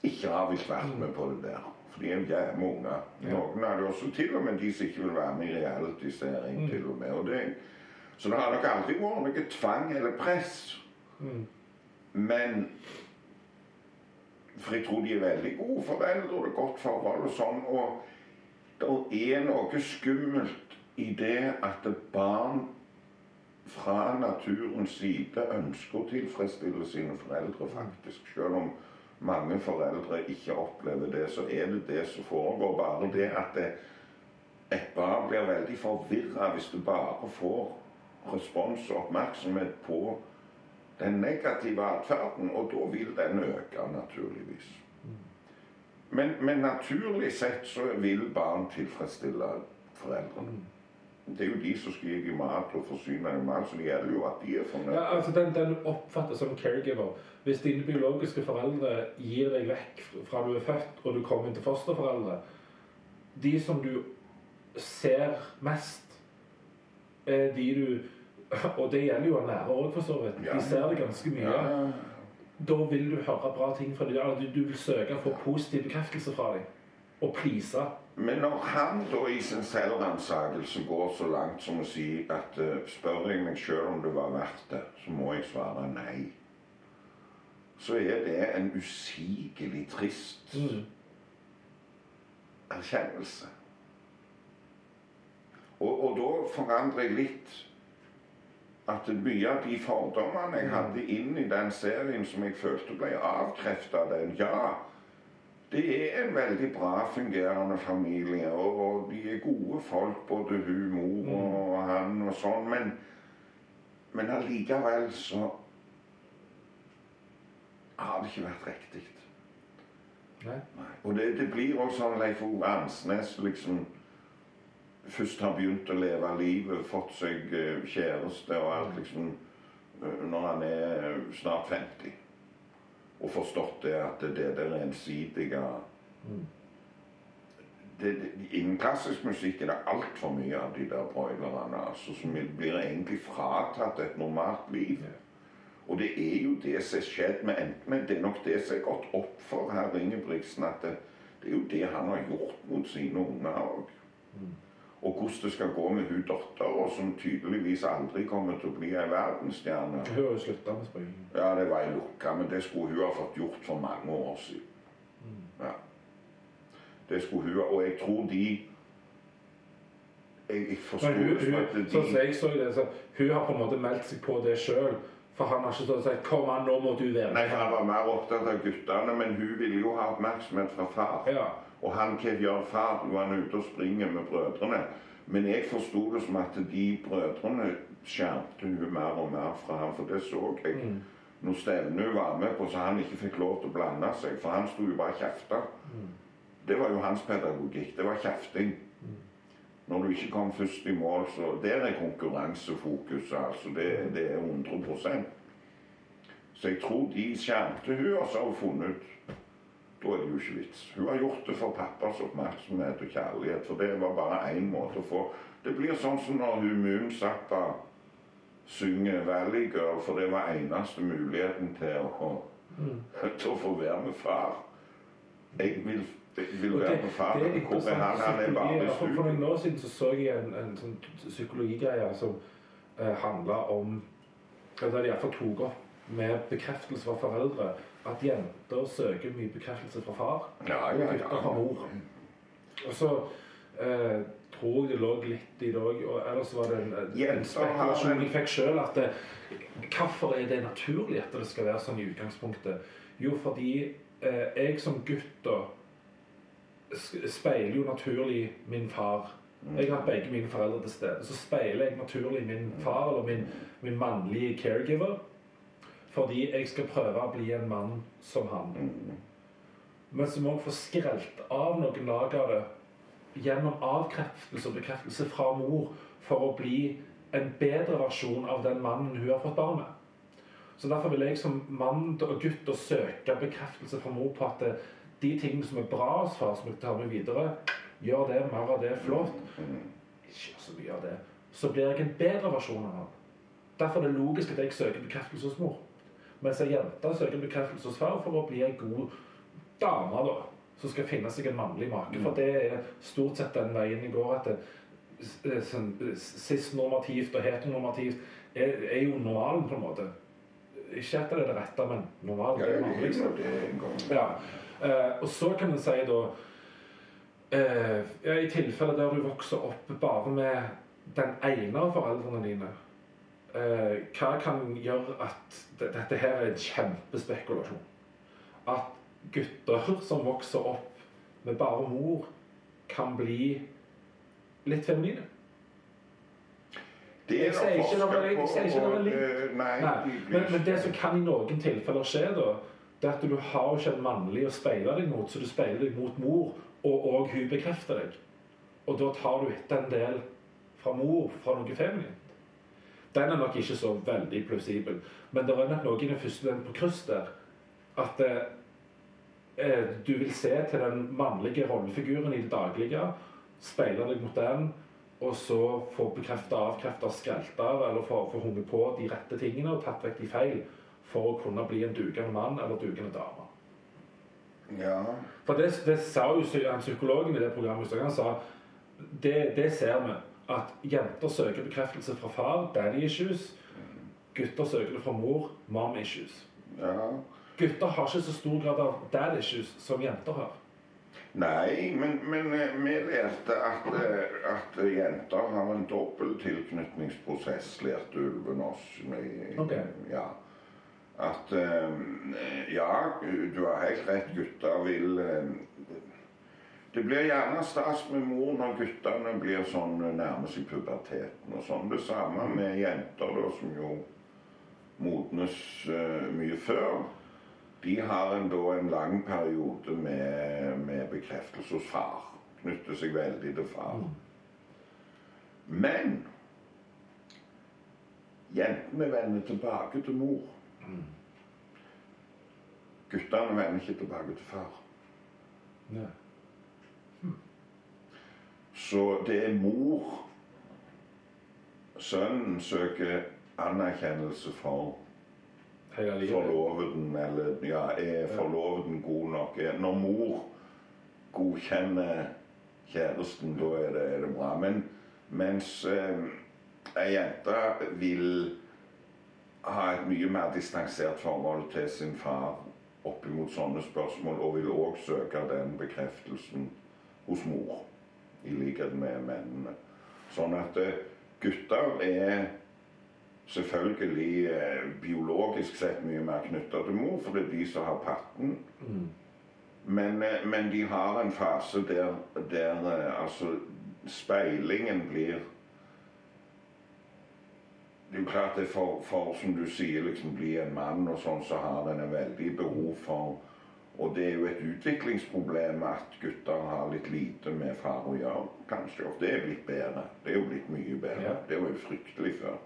ikke har villet vært med på det der. For de er jo jævla unge. Noen av det også til og med de som ikke vil være med i realitysering. Mm. til og med. Og det, så det har nok aldri vært noe tvang eller press. Mm. Men For jeg tror de er veldig gode foreldre og det er godt forhold og sånn. Og det er noe skummelt i det at barn fra naturens side ønsker å tilfredsstille sine foreldre, faktisk. Selv om mange foreldre ikke opplever det, så er det det som foregår. Bare det at det, et barn blir veldig forvirra hvis du bare får respons og oppmerksomhet på den negative atferden, og da vil den øke, naturligvis. Men, men naturlig sett så vil barn tilfredsstille foreldrene. Det er jo de som skal gi dem mat og forsyne dem mat, så det gjelder jo at de er fornøyd. Ja, altså den, den oppfattes som caregiver. Hvis dine biologiske foreldre gir deg vekk fra du er født og du kommer til fosterforeldre De som du ser mest, er de du Og det gjelder jo nære òg, for så vidt. De ser det ganske mye. Da vil du høre bra ting fra dem. Du, du vil søke å få positiv bekreftelse fra dem. Og please. Men når han da i sin selvransakelse går så langt som å si at uh, spør jeg meg sjøl om det var verdt det, så må jeg svare nei. Så er det en usigelig trist Mm. erkjennelse. Og, og da forandrer jeg litt at mye av de fordommene jeg hadde inn i den serien som jeg følte ble avkreftet av den, ja, det er en veldig bra fungerende familie, og, og de er gode folk, både hun, mor og han og sånn, men, men allikevel så har det ikke vært riktig. Nei. Nei. Og det, det blir også sånn Leif Ove Ansnes liksom først har begynt å leve livet, fått seg eh, kjæreste og alt liksom eh, Når han er snart 50. Og forstått det at det, der ensidige Mm. det, det, Innen klassisk musikk er det altfor mye av de der broilerne altså, som blir egentlig fratatt et normalt liv. Og det er jo det som er skjedd med men Det er nok det som er gått opp for herr Ingebrigtsen, at det, det er jo det han har gjort mot sine unger òg. Og hvordan det skal gå med hun dattera, som tydeligvis aldri kommer til å bli ei verdensstjerne. Hun har jo slutta med springing. Ja, det var ei lukka, men det skulle hun ha fått gjort for mange år siden. Ja. Det skulle hun ha. Og jeg tror de Jeg, jeg forstår Men hun, at sånn som de jeg så det, så hun har på en måte meldt seg på det sjøl. For han har ikke stått og sagt 'Kom an, nå må du være med'. Nei, han var mer opptatt av guttene, men hun ville jo ha oppmerksomhet fra far. Ja. Og han hva gjør far? Jo, han er ute og springer med brødrene. Men jeg forsto det som at de brødrene skjermte hun mer og mer fra ham, for det så jeg. Mm. Når Stevne var med på så han ikke fikk lov til å blande seg, for han sto jo bare og kjefta. Mm. Det var jo hans pedagogikk. Det var kjefting. Når du ikke kom først i mål, så Der er konkurransefokuset, altså. Det, det er 100 Så jeg tror de skjermte hun, og så har hun funnet ut da er det jo ikke vits. Hun har gjort det for pappas oppmerksomhet og kjærlighet, for det var bare én måte å få Det blir sånn som når hun Moon Zappa synger Valley Girl, for det var eneste muligheten til å, til å få være med far. Jeg vil, jeg vil være det- med far. det er Hvor er han? Han er bare i ved For, noen år siden så, så jeg en, en sånn psykologigreie som eh, handla om Der de iallfall tok opp med bekreftelse fra foreldre at jenter søker mye bekreftelse fra far Ja, og ja, gutter fra ja. mor. Og så eh, tror jeg det lå litt i det òg. Og ellers var det en, en spekulasjon jeg fikk sjøl det, Hvorfor er det naturlig at det skal være sånn i utgangspunktet? Jo, fordi eh, jeg som gutt da speiler jo naturlig min far. Jeg har hatt begge mine foreldre til stede. Så speiler jeg naturlig min far eller min, min mannlige caregiver. Fordi jeg skal prøve å bli en mann som han. Men så må jeg få skrelt av noen lag av det gjennom avkreftelse og bekreftelse fra mor for å bli en bedre versjon av den mannen hun har fått barn med. Så Derfor vil jeg som mann og gutt å søke bekreftelse fra mor på at de tingene som er bra hos far, som jeg tar med videre, gjør det, mer av det, flott. Ikke så mye av det. Så blir jeg en bedre versjon av han. Derfor er det logisk at jeg søker bekreftelse hos mor. Mens ei jente søker bekreftelse hos far for å bli ei god dame, da. Som skal finne seg en mannlig make. For det er stort sett den veien det går. At det, s- eh, sånn, cis-normativt og heteronormativt er, er jo normalen, på en måte. Ikke at det er det rette, men normalen. Ja, det er mannlig, liksom. Ja. Eh, og så kan en si da eh, ja, I tilfelle der du vokser opp bare med den ene av foreldrene dine eh, Hva kan gjøre at Dette her er en kjempespekulasjon. At gutter som vokser opp med bare mor, kan bli litt feminine. Det er Jeg sier det ikke noe- jeg, jeg på, sier ikke noe og, eh, Nei, Nei, men, men det som kan i noen tilfeller skje, da, det er at du har jo ikke en mannlig å speile deg mot, så du speiler deg mot mor, og, og hun bekrefter deg. Og da tar du etter en del fra mor, fra noe feminint. Den er nok ikke så veldig plausibel, men det er nok noe i den første den på kryss der, at eh, eh, du vil se til den mannlige rollefiguren i det daglige, speile deg mot den, og så få bekrefta, avkrefta, skrelt av, eller få, få hunget på de rette tingene og tatt vekk de feil, for å kunne bli en dugende mann eller dugende dame. Ja. For det, det sa jo han psykologen i det programmet, han sa det, det ser vi, at jenter søker bekreftelse fra far, daddy issues, gutter søker det fra mor, mom issues. ja. Gutter har ikke så stor grad av dad issues som jenter har. Nei, men, men eh, vi lærte at, eh, at jenter har en dobbel tilknytningsprosess, lærte ulven oss. i- Ok. Ja. At eh, Ja, du har helt rett. Gutter vil Det blir gjerne stas med mor når guttene blir sånn eh, nærmer seg puberteten og sånn. Det samme med jenter, da, som jo modnes uh, mye før. De har en, da en lang periode med, med bekreftelse hos far. Knytter seg veldig til far. Men jentene vender tilbake til mor. Guttene vender ikke tilbake til far. Nei. Så det er mor Sønnen søker anerkjennelse for forloveden, eller ja, er forloveden god nok? Når mor godkjenner kjæresten, da er det, er det bra. Men mens eh, ei jente vil ha et mye mer distansert forhold til sin far oppimot sånne spørsmål, og vil òg søke den bekreftelsen hos mor, i likhet med mennene. Sånn at eh, gutter er selvfølgelig eh, biologisk sett mye mer knytta til mor, for det er de som har patten. Mm. Men, eh, men de har en fase der, der altså speilingen blir Det er jo klart det for, for som du sier, liksom bli en mann og sånn, så har den en veldig behov for Og det er jo et utviklingsproblem at gutter har litt lite med far å gjøre. Kanskje. Og det er blitt bedre. Det er jo blitt mye bedre. Ja. Det var jo fryktelig før.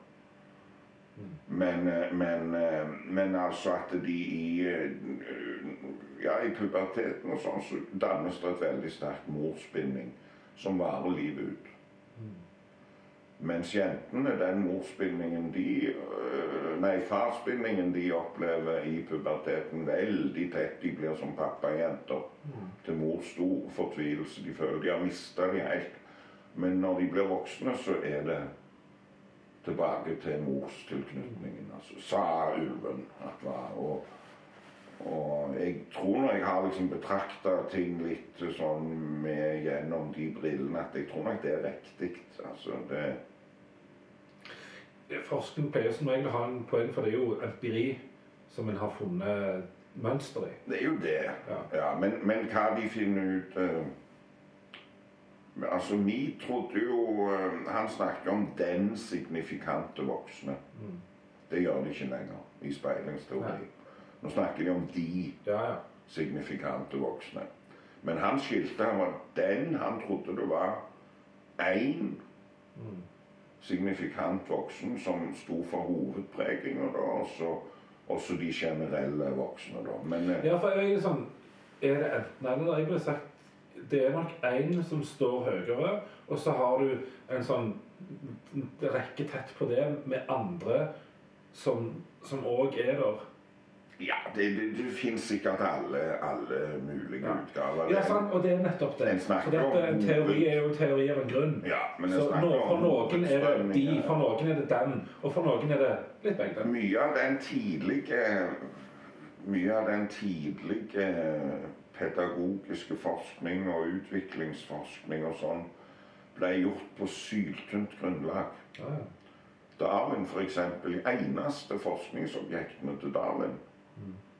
Men, eh, men, eh, men altså at de i eh, ja, i puberteten og sånn, så dannes det et veldig sterk morsbinding som varer livet ut. Mens jentene, den morsbindingen de øh, Nei, farsbindingen de opplever i puberteten veldig tett. De blir som pappajenter. Til mors stor fortvilelse. De føler de har mista de helt. Men når de blir voksne, så er det tilbake til morstilknytningen. Altså, sa ulven at var. Og, og jeg tror når jeg har liksom betrakta ting litt sånn med gjennom de brillene, at jeg tror nok det er riktig. Altså, det Forskning pleier som regel å ha en poeng, for det er jo empiri som en har funnet mønster i. Det er jo det. Ja. Ja, men, men hva de finner ut uh, Altså, vi trodde jo uh, Han snakket om 'den signifikante voksne'. Mm. Det gjør de ikke lenger i speilingsteori. Nå snakker de om 'de Ja, ja. signifikante voksne'. Men han skilte han var den han trodde det var én Mm. Signifikant voksen som sto for hovedpreginga, og så også de generelle voksne, da. Men eh, Ja, for jeg er liksom Er det enten eller? Jeg ville sagt det er nok én som står høyere, og så har du en sånn rekke tett på det med andre som òg er der. Ja, det, det, det finnes sikkert alle, alle mulige Ja. utgaver. Ja, sant, og det er nettopp det. En For dette, en teori er jo en teori av en grunn. Ja, men Så nå, for noen er det de, for noen er det den, og for noen er det litt begge. Mye av den tidlige Mye av den tidlige pedagogiske forskning og utviklingsforskning og sånn ble gjort på syltynt grunnlag. Ja, ja. Darwin, f.eks. Eneste forskningsobjektene til Darwin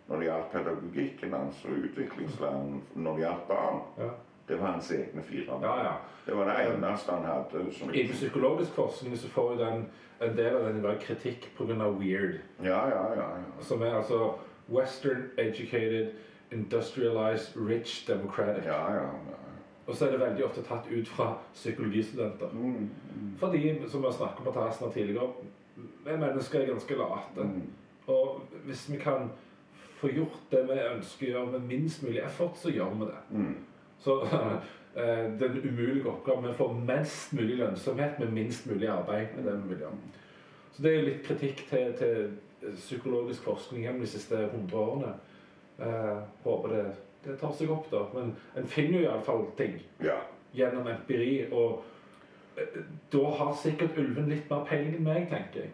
når det gjaldt pedagogikken hans og utviklingslæren når det gjaldt barn, Ja. det var hans egne fire. ja, ja. Det var det eneste han hadde som Innen psykologisk forskning så får jo den en del av den kritikk pga. weird. Ja, ja, ja. ja. Som er altså western educated, industrialized, rich, democratic. ja, ja, ja. Og så er det veldig ofte tatt ut fra psykologistudenter. Mm, mm, Fordi, som vi har snakket om på her tidligere, vi mennesker er ganske late. mm. Og hvis vi kan få gjort det vi ønsker å gjøre med minst mulig effort, så gjør vi det. Mm. Så eh, den umulige oppgaven er å få mest mulig lønnsomhet med minst mulig arbeid. med det vi vil gjøre. Så det er jo litt kritikk til, til psykologisk forskning gjennom de siste 100 årene. Eh, håper det, det tar seg opp, da. Men en finner jo iallfall ting Ja. gjennom empiri. Og eh, da har sikkert ulven litt mer peiling enn meg, tenker jeg.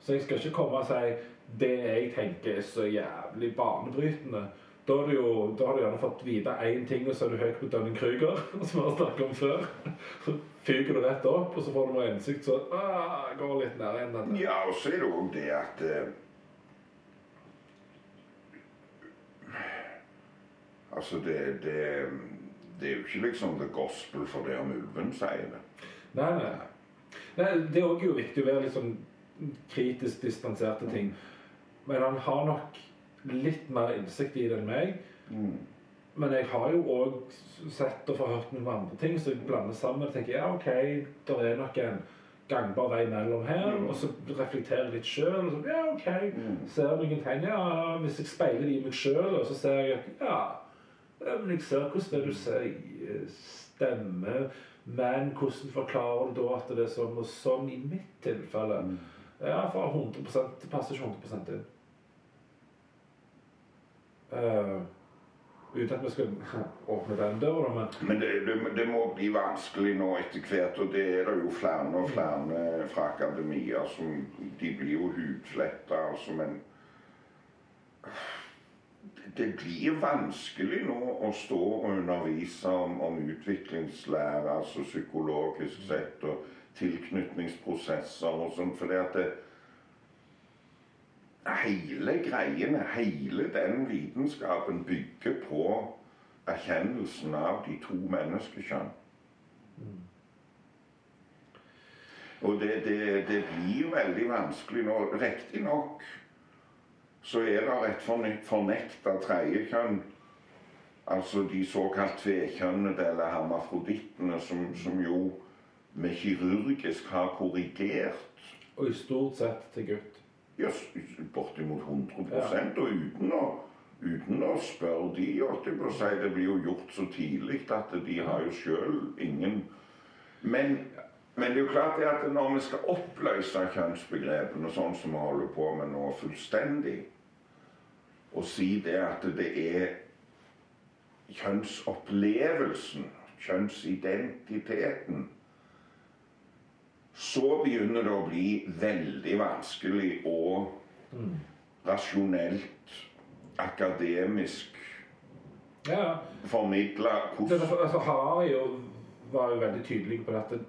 Så jeg skal ikke komme og si det jeg tenker er så jævlig banebrytende. Da har du jo da har du gjerne fått vite én ting, og så er du høyt på Dunning-Krüger, som vi har snakket om før. Så fyker du rett opp, og så får du noe innsikt, så ah, går litt nær igjen. Denne. Ja, og så er det òg det at eh, Altså, det, det, det er jo ikke liksom the gospel for det om ulven sier det. Nei, nei. nei det er òg viktig å være litt sånn kritisk distansert til ting. Men han har nok litt mer innsikt i det enn meg. Mm. Men jeg har jo òg sett og forhørt noen andre ting så jeg blander sammen og tenker ja, ok, det er nok en gangbar vei mellom her. Mm. Og så reflekterer jeg litt sjøl. Og så ja, ok, Mm. ser noen ting. Ja, hvis jeg speiler det i meg sjøl, så ser jeg at ja, men jeg ser hvordan det du sier, stemmer. Men hvordan forklarer du da at det er sånn og sånn i mitt tilfelle? Mm. Ja, for 100 det passer ikke 100 inn. Eh, uten at vi skal åpne den døra, men Men det, det, det må bli vanskelig nå etter hvert, og det er det jo flere og flere fra akademia som De blir jo hudfletta, altså, men det blir vanskelig nå å stå og undervise om, om utviklingslære, altså psykologisk sett, og tilknytningsprosesser og sånn, fordi at det, hele greiene, hele den vitenskapen bygger på erkjennelsen av de to menneskekjønn. Og det, det, det blir veldig vanskelig nå. Riktignok så er det et forne- fornekta tredjekjønn. Altså de såkalt tvekjønnede eller hermafrodittene, som, som jo vi kirurgisk har korrigert. Og i stort sett til gutt. Ja, bortimot 100 og uten å, uten å spørre de, holdt jeg på å si. Det blir jo gjort så tidlig at de har jo sjøl ingen men, men det er jo klart det at når vi skal oppløse kjønnsbegrepene sånn som vi holder på med nå, fullstendig, og si det at det er kjønnsopplevelsen, kjønnsidentiteten så begynner det å bli veldig vanskelig og rasjonelt, akademisk Ja, formidle hvordan derfor- altså, Harari var jo veldig tydelig på dette.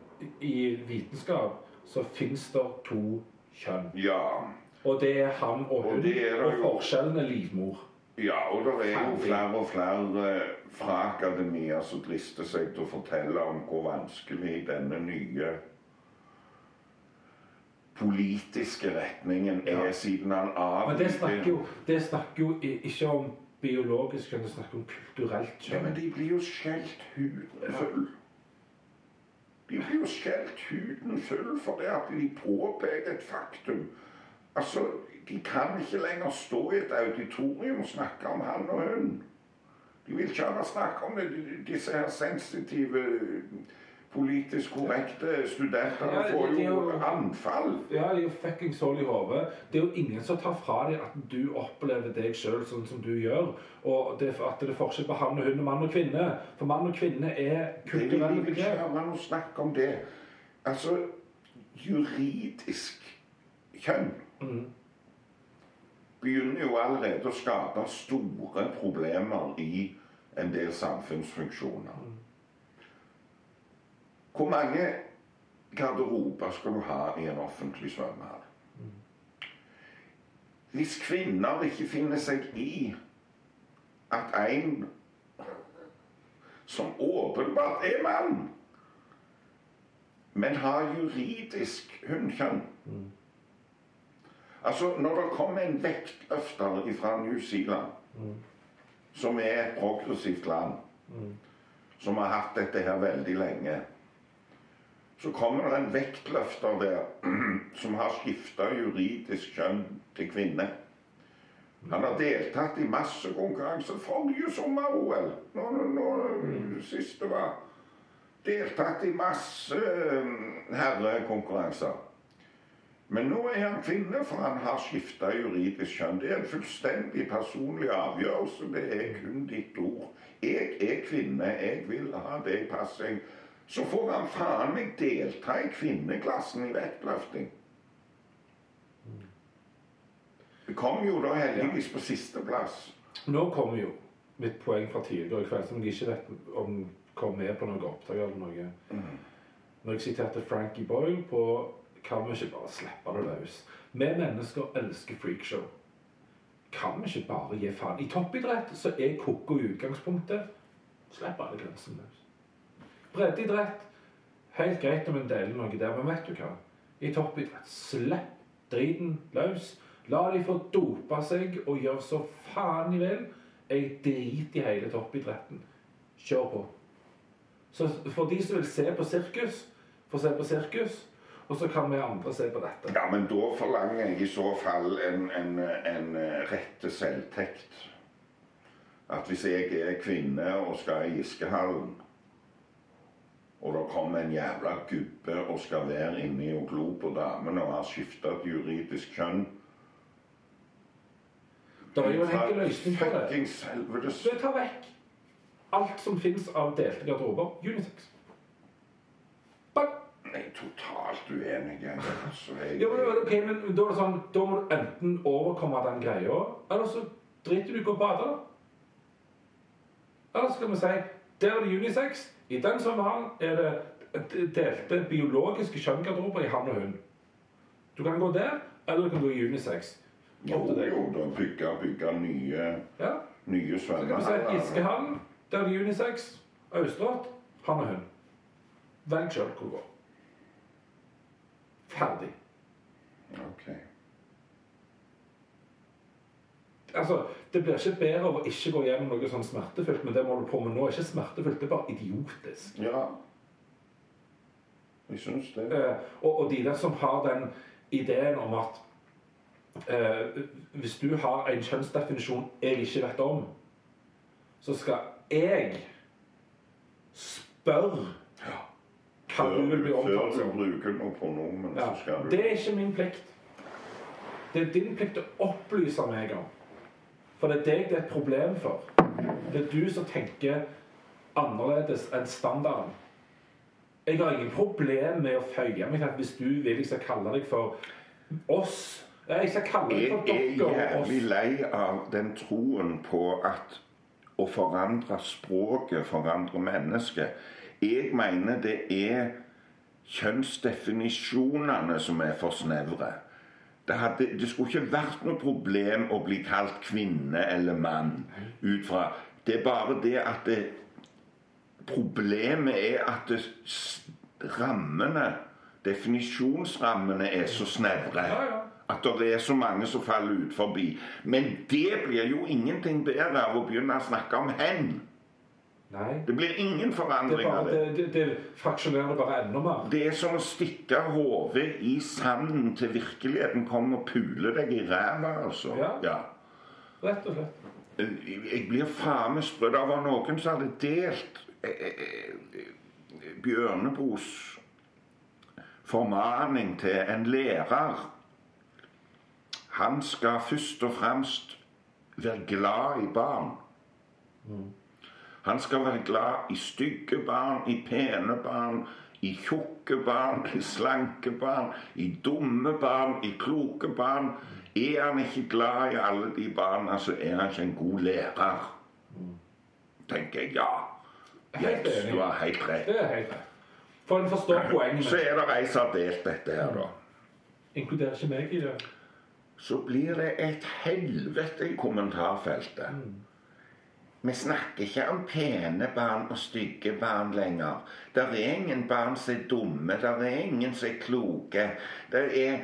i vitenskap så fins det to kjønn. Ja. Og det er han og Og hun. det er det Og forskjellen er livmor. Ja, og det er jo flere og flere eh, fra akademia som drister seg til å fortelle om hvor vanskelig denne nye politiske retningen er, siden han Men det snakker jo, det snakker jo ikke om biologisk kjønn, det snakker om kulturelt Ja, men de blir jo skjelt huden full. De blir jo skjelt huden full fordi at de påpeker et faktum. Altså, De kan ikke lenger stå i et auditorium og snakke om han og hun. De vil ikke ha snakke om det. Disse her sensitive, politisk korrekte studenter Ja, får jo jo- anfall. Ja, de er jo fuckings hull i hodet. Det er jo ingen som tar fra deg at du opplever deg sjøl sånn som du gjør. Og det, at det er forskjell på han og hun og mann og kvinne. For mann og kvinne er Det vil kulturelle de ikke høre noe snakk om det. Altså, juridisk kjønn Mm. begynner jo allerede å skape store problemer i en del samfunnsfunksjoner. Hvor mange garderober skal du ha i en offentlig svømmehall? Hvis kvinner ikke finner seg i at en som åpenbart er mann, men har juridisk hunnkjønn Altså, når det kommer en vektløfter fra New Zealand, som er et progressivt land, som har hatt dette her veldig lenge, så kommer det en vektløfter der som har skifta juridisk kjønn til kvinne. Han har deltatt i masse konkurranser. Forrige sommer-OL, nå, nå, nå siste var Deltatt i masse eh, herrekonkurranser. Men nå er han kvinne, for han har skifta juridisk kjønn. Det er en fullstendig personlig avgjørelse. Det er kun ditt ord. Jeg er kvinne, jeg vil ha det passet. Så får han faen meg delta i kvinneklassen i vektløfting. Det kom jo da heldigvis på sisteplass. Nå kommer jo mitt poeng fra tidligere i kveld, som jeg ikke vet om kom med på noe opptak eller noe. Når jeg siterte Frankie Boyle på Kan vi ikke bare slippe det løs? Vi mennesker elsker freakshow. Kan vi ikke bare gi faen? I toppidrett så er koko i utgangspunktet Slipp alle grensene løs. Breddeidrett Helt greit om en deler noe der, men vet du hva? I toppidrett slipp driten løs. La de få dope seg og gjøre så faen de vil. Jeg driter i hele toppidretten. Kjør på. Så for de som vil se på sirkus, får se på sirkus. Og så kan vi andre se på dette. Ja, men da forlanger jeg i så fall en, en, en rett til selvtekt. At hvis jeg er kvinne og skal i Iskehallen, og det kommer en jævla gubbe og skal være inni og glo på damene og har skifta til juridisk kjønn Det er jo en enkel løsning på det. Så jeg tar vekk alt som fins av delte garderober. Unisex. Bang! Jeg er totalt uenig. jeg. Altså, jeg, Ja, men, okay, men da er det sånn, da må du enten overkomme den greia, eller så driter du i å bade. Eller så skal vi si der er det unisex. I den svømmehallen er det delte biologiske kjønngarderober i han og hun. Du kan gå der, eller du kan gå i unisex. jo, jo, da bygge, bygge nye, Ja. nye Så kan du si. Iskehallen, der er unisex. Austrått, han og hun. Velg sjøl hvor du går. Ferdig. Ok. Altså, Det blir ikke bedre av å ikke gå gjennom noe sånn smertefullt, men det må du på med nå er ikke smertefullt, det er bare idiotisk. Ja. Jeg syns det. Eh, og, og de der som har den ideen om at eh, Hvis du har en kjønnsdefinisjon jeg ikke vet om, så skal jeg spørre hva du vil bli Før du bruker noe pronomen, Ja, så skal du det er ikke min plikt. Det er din plikt å opplyse meg om. For det er deg det er et problem for. Det er du som tenker annerledes enn standarden. Jeg har ingen problem med å føye meg til at hvis du vil jeg skal kalle deg for oss Jeg skal kalle deg for er dere og jævlig oss. lei av den troen på at å forandre språket forandrer mennesket. Jeg mener det er kjønnsdefinisjonene som er for snevre. Det, hadde, det skulle ikke vært noe problem å bli kalt kvinne eller mann ut fra Det er bare det at det, Problemet er at det, rammene, definisjonsrammene, er så snevre. At det er så mange som faller ut forbi. Men det blir jo ingenting bedre av å begynne å snakke om hen. Nei. Det blir ingen forandring av det. det, det, det fraksjonerer det bare enda mer. Det er som å stikke hodet i sanden til virkeligheten kommer og puler deg i ræva, altså. Ja. Rett og slett. Jeg blir faen meg sprø. Det var noen som hadde delt eh, eh, eh, Bjørneboes formaning til en lærer. Han skal først og fremst være glad i barn. Han skal være glad i stygge barn, i pene barn, i tjukke barn, i slanke barn, i dumme barn, i kloke barn. Er han ikke glad i alle de barna, så er han ikke en god lærer. Tenker jeg ja. Helt du har helt rett. Det er helt rett. For en forstår Så er det ei som har delt dette her, da. Inkluderer ikke meg i det. så blir det et helvete i kommentarfeltet. Vi snakker ikke om pene barn og stygge barn lenger. Det er ingen barn som er dumme, det er ingen som er kloke. Det er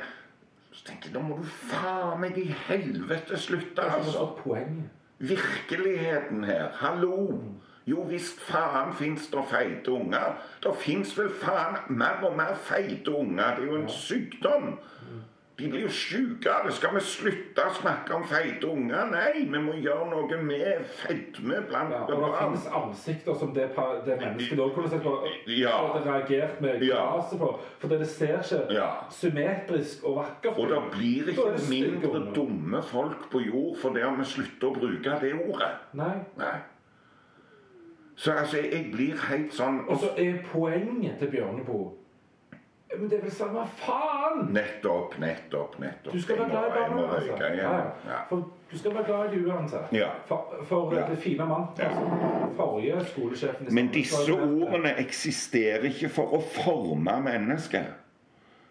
Så tenker jeg, Da må du faen meg i helvete slutte, altså. Virkeligheten her. Hallo. Jo visst faen fins det feite unger. Det fins vel faen mer og mer feite unger. Det er jo en sykdom. De blir jo sjukere. Skal vi slutte å snakke om feite unger? Nei, vi må gjøre noe med fedme blant Ja, og det finnes ansikter som det, det mennesket òg kunne sett på Ja. og det reagert med glase på. For det ser ikke Ja. symmetrisk og vakkert Og det blir ikke det mindre dumme folk på jord fordi vi slutter å bruke det ordet. Nei. Nei. Så altså, jeg blir helt sånn Og så er poenget til Bjørneboe Men det er vel samme faen! Nettopp, nettopp, nettopp. Du skal være glad i barna. Altså. Ja, Ja. For du skal være glad i det uansett. Ja. For, for Ja. det fine mann. Som forrige skolesjefen Men disse ordene eksisterer ikke for å forme mennesket.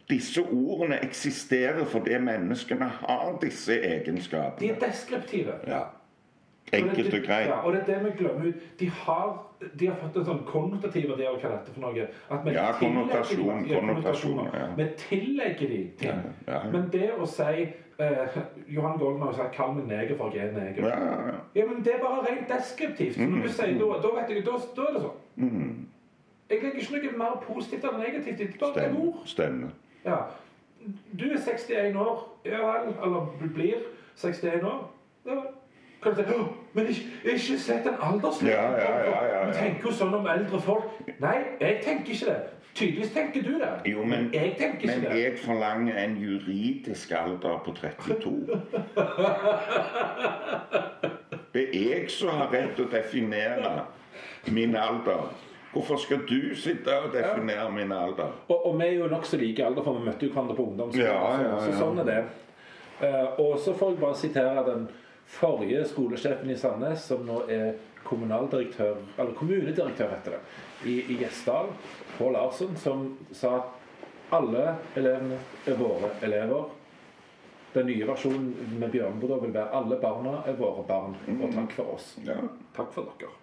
Disse ordene eksisterer fordi menneskene har disse egenskapene. De er deskriptive. Ja. Enkelt og greit. Ja, og det er det vi glemmer ut. De har, de har fått en sånn konnotativ verdi av hva dette for noe. At vi Ja, konnotasjon, konnotasjon, ja. Vi tillegger de ting. Ja, ja. Men det å si eh, Johan Golden har sagt 'kall meg neger for jeg er neger'. Ja, men det er bare rent deskriptivt. Mm. du sier, da, da vet jeg, da, da er det sånn. Mm. Jeg legger ikke noe mer positivt eller negativt i det. Bare et ord. Stemmer. Ja. Du er 61 år, ja vel, eller blir 61 år. Ja vel. Kan du si «Åh, Men ikke, ikke sett en aldersgrense. Ja, ja, ja, ja, ja. Du tenker jo sånn om eldre folk. Nei, jeg tenker ikke det. Tydeligvis tenker du det. Jo, men, jeg tenker ikke men det. jeg forlanger en juridisk alder på 32. Det er jeg som har rett til å definere min alder. Hvorfor skal du sitte og definere min alder? Og, og vi er jo nokså like alder, for vi møtte jo hverandre på ungdomsskolen. Ja, ja, Så sånn er det. Uh, og så får jeg bare sitere den forrige skolesjefen i Sandnes, som nå er kommunaldirektør, eller kommunedirektør heter det, i, i Gjesdal, Pål Larsen, som sa at alle elevene er våre elever. Den nye versjonen med Bjørneboe vil være alle barna er våre barn. Og takk for oss. Ja. Takk for dere.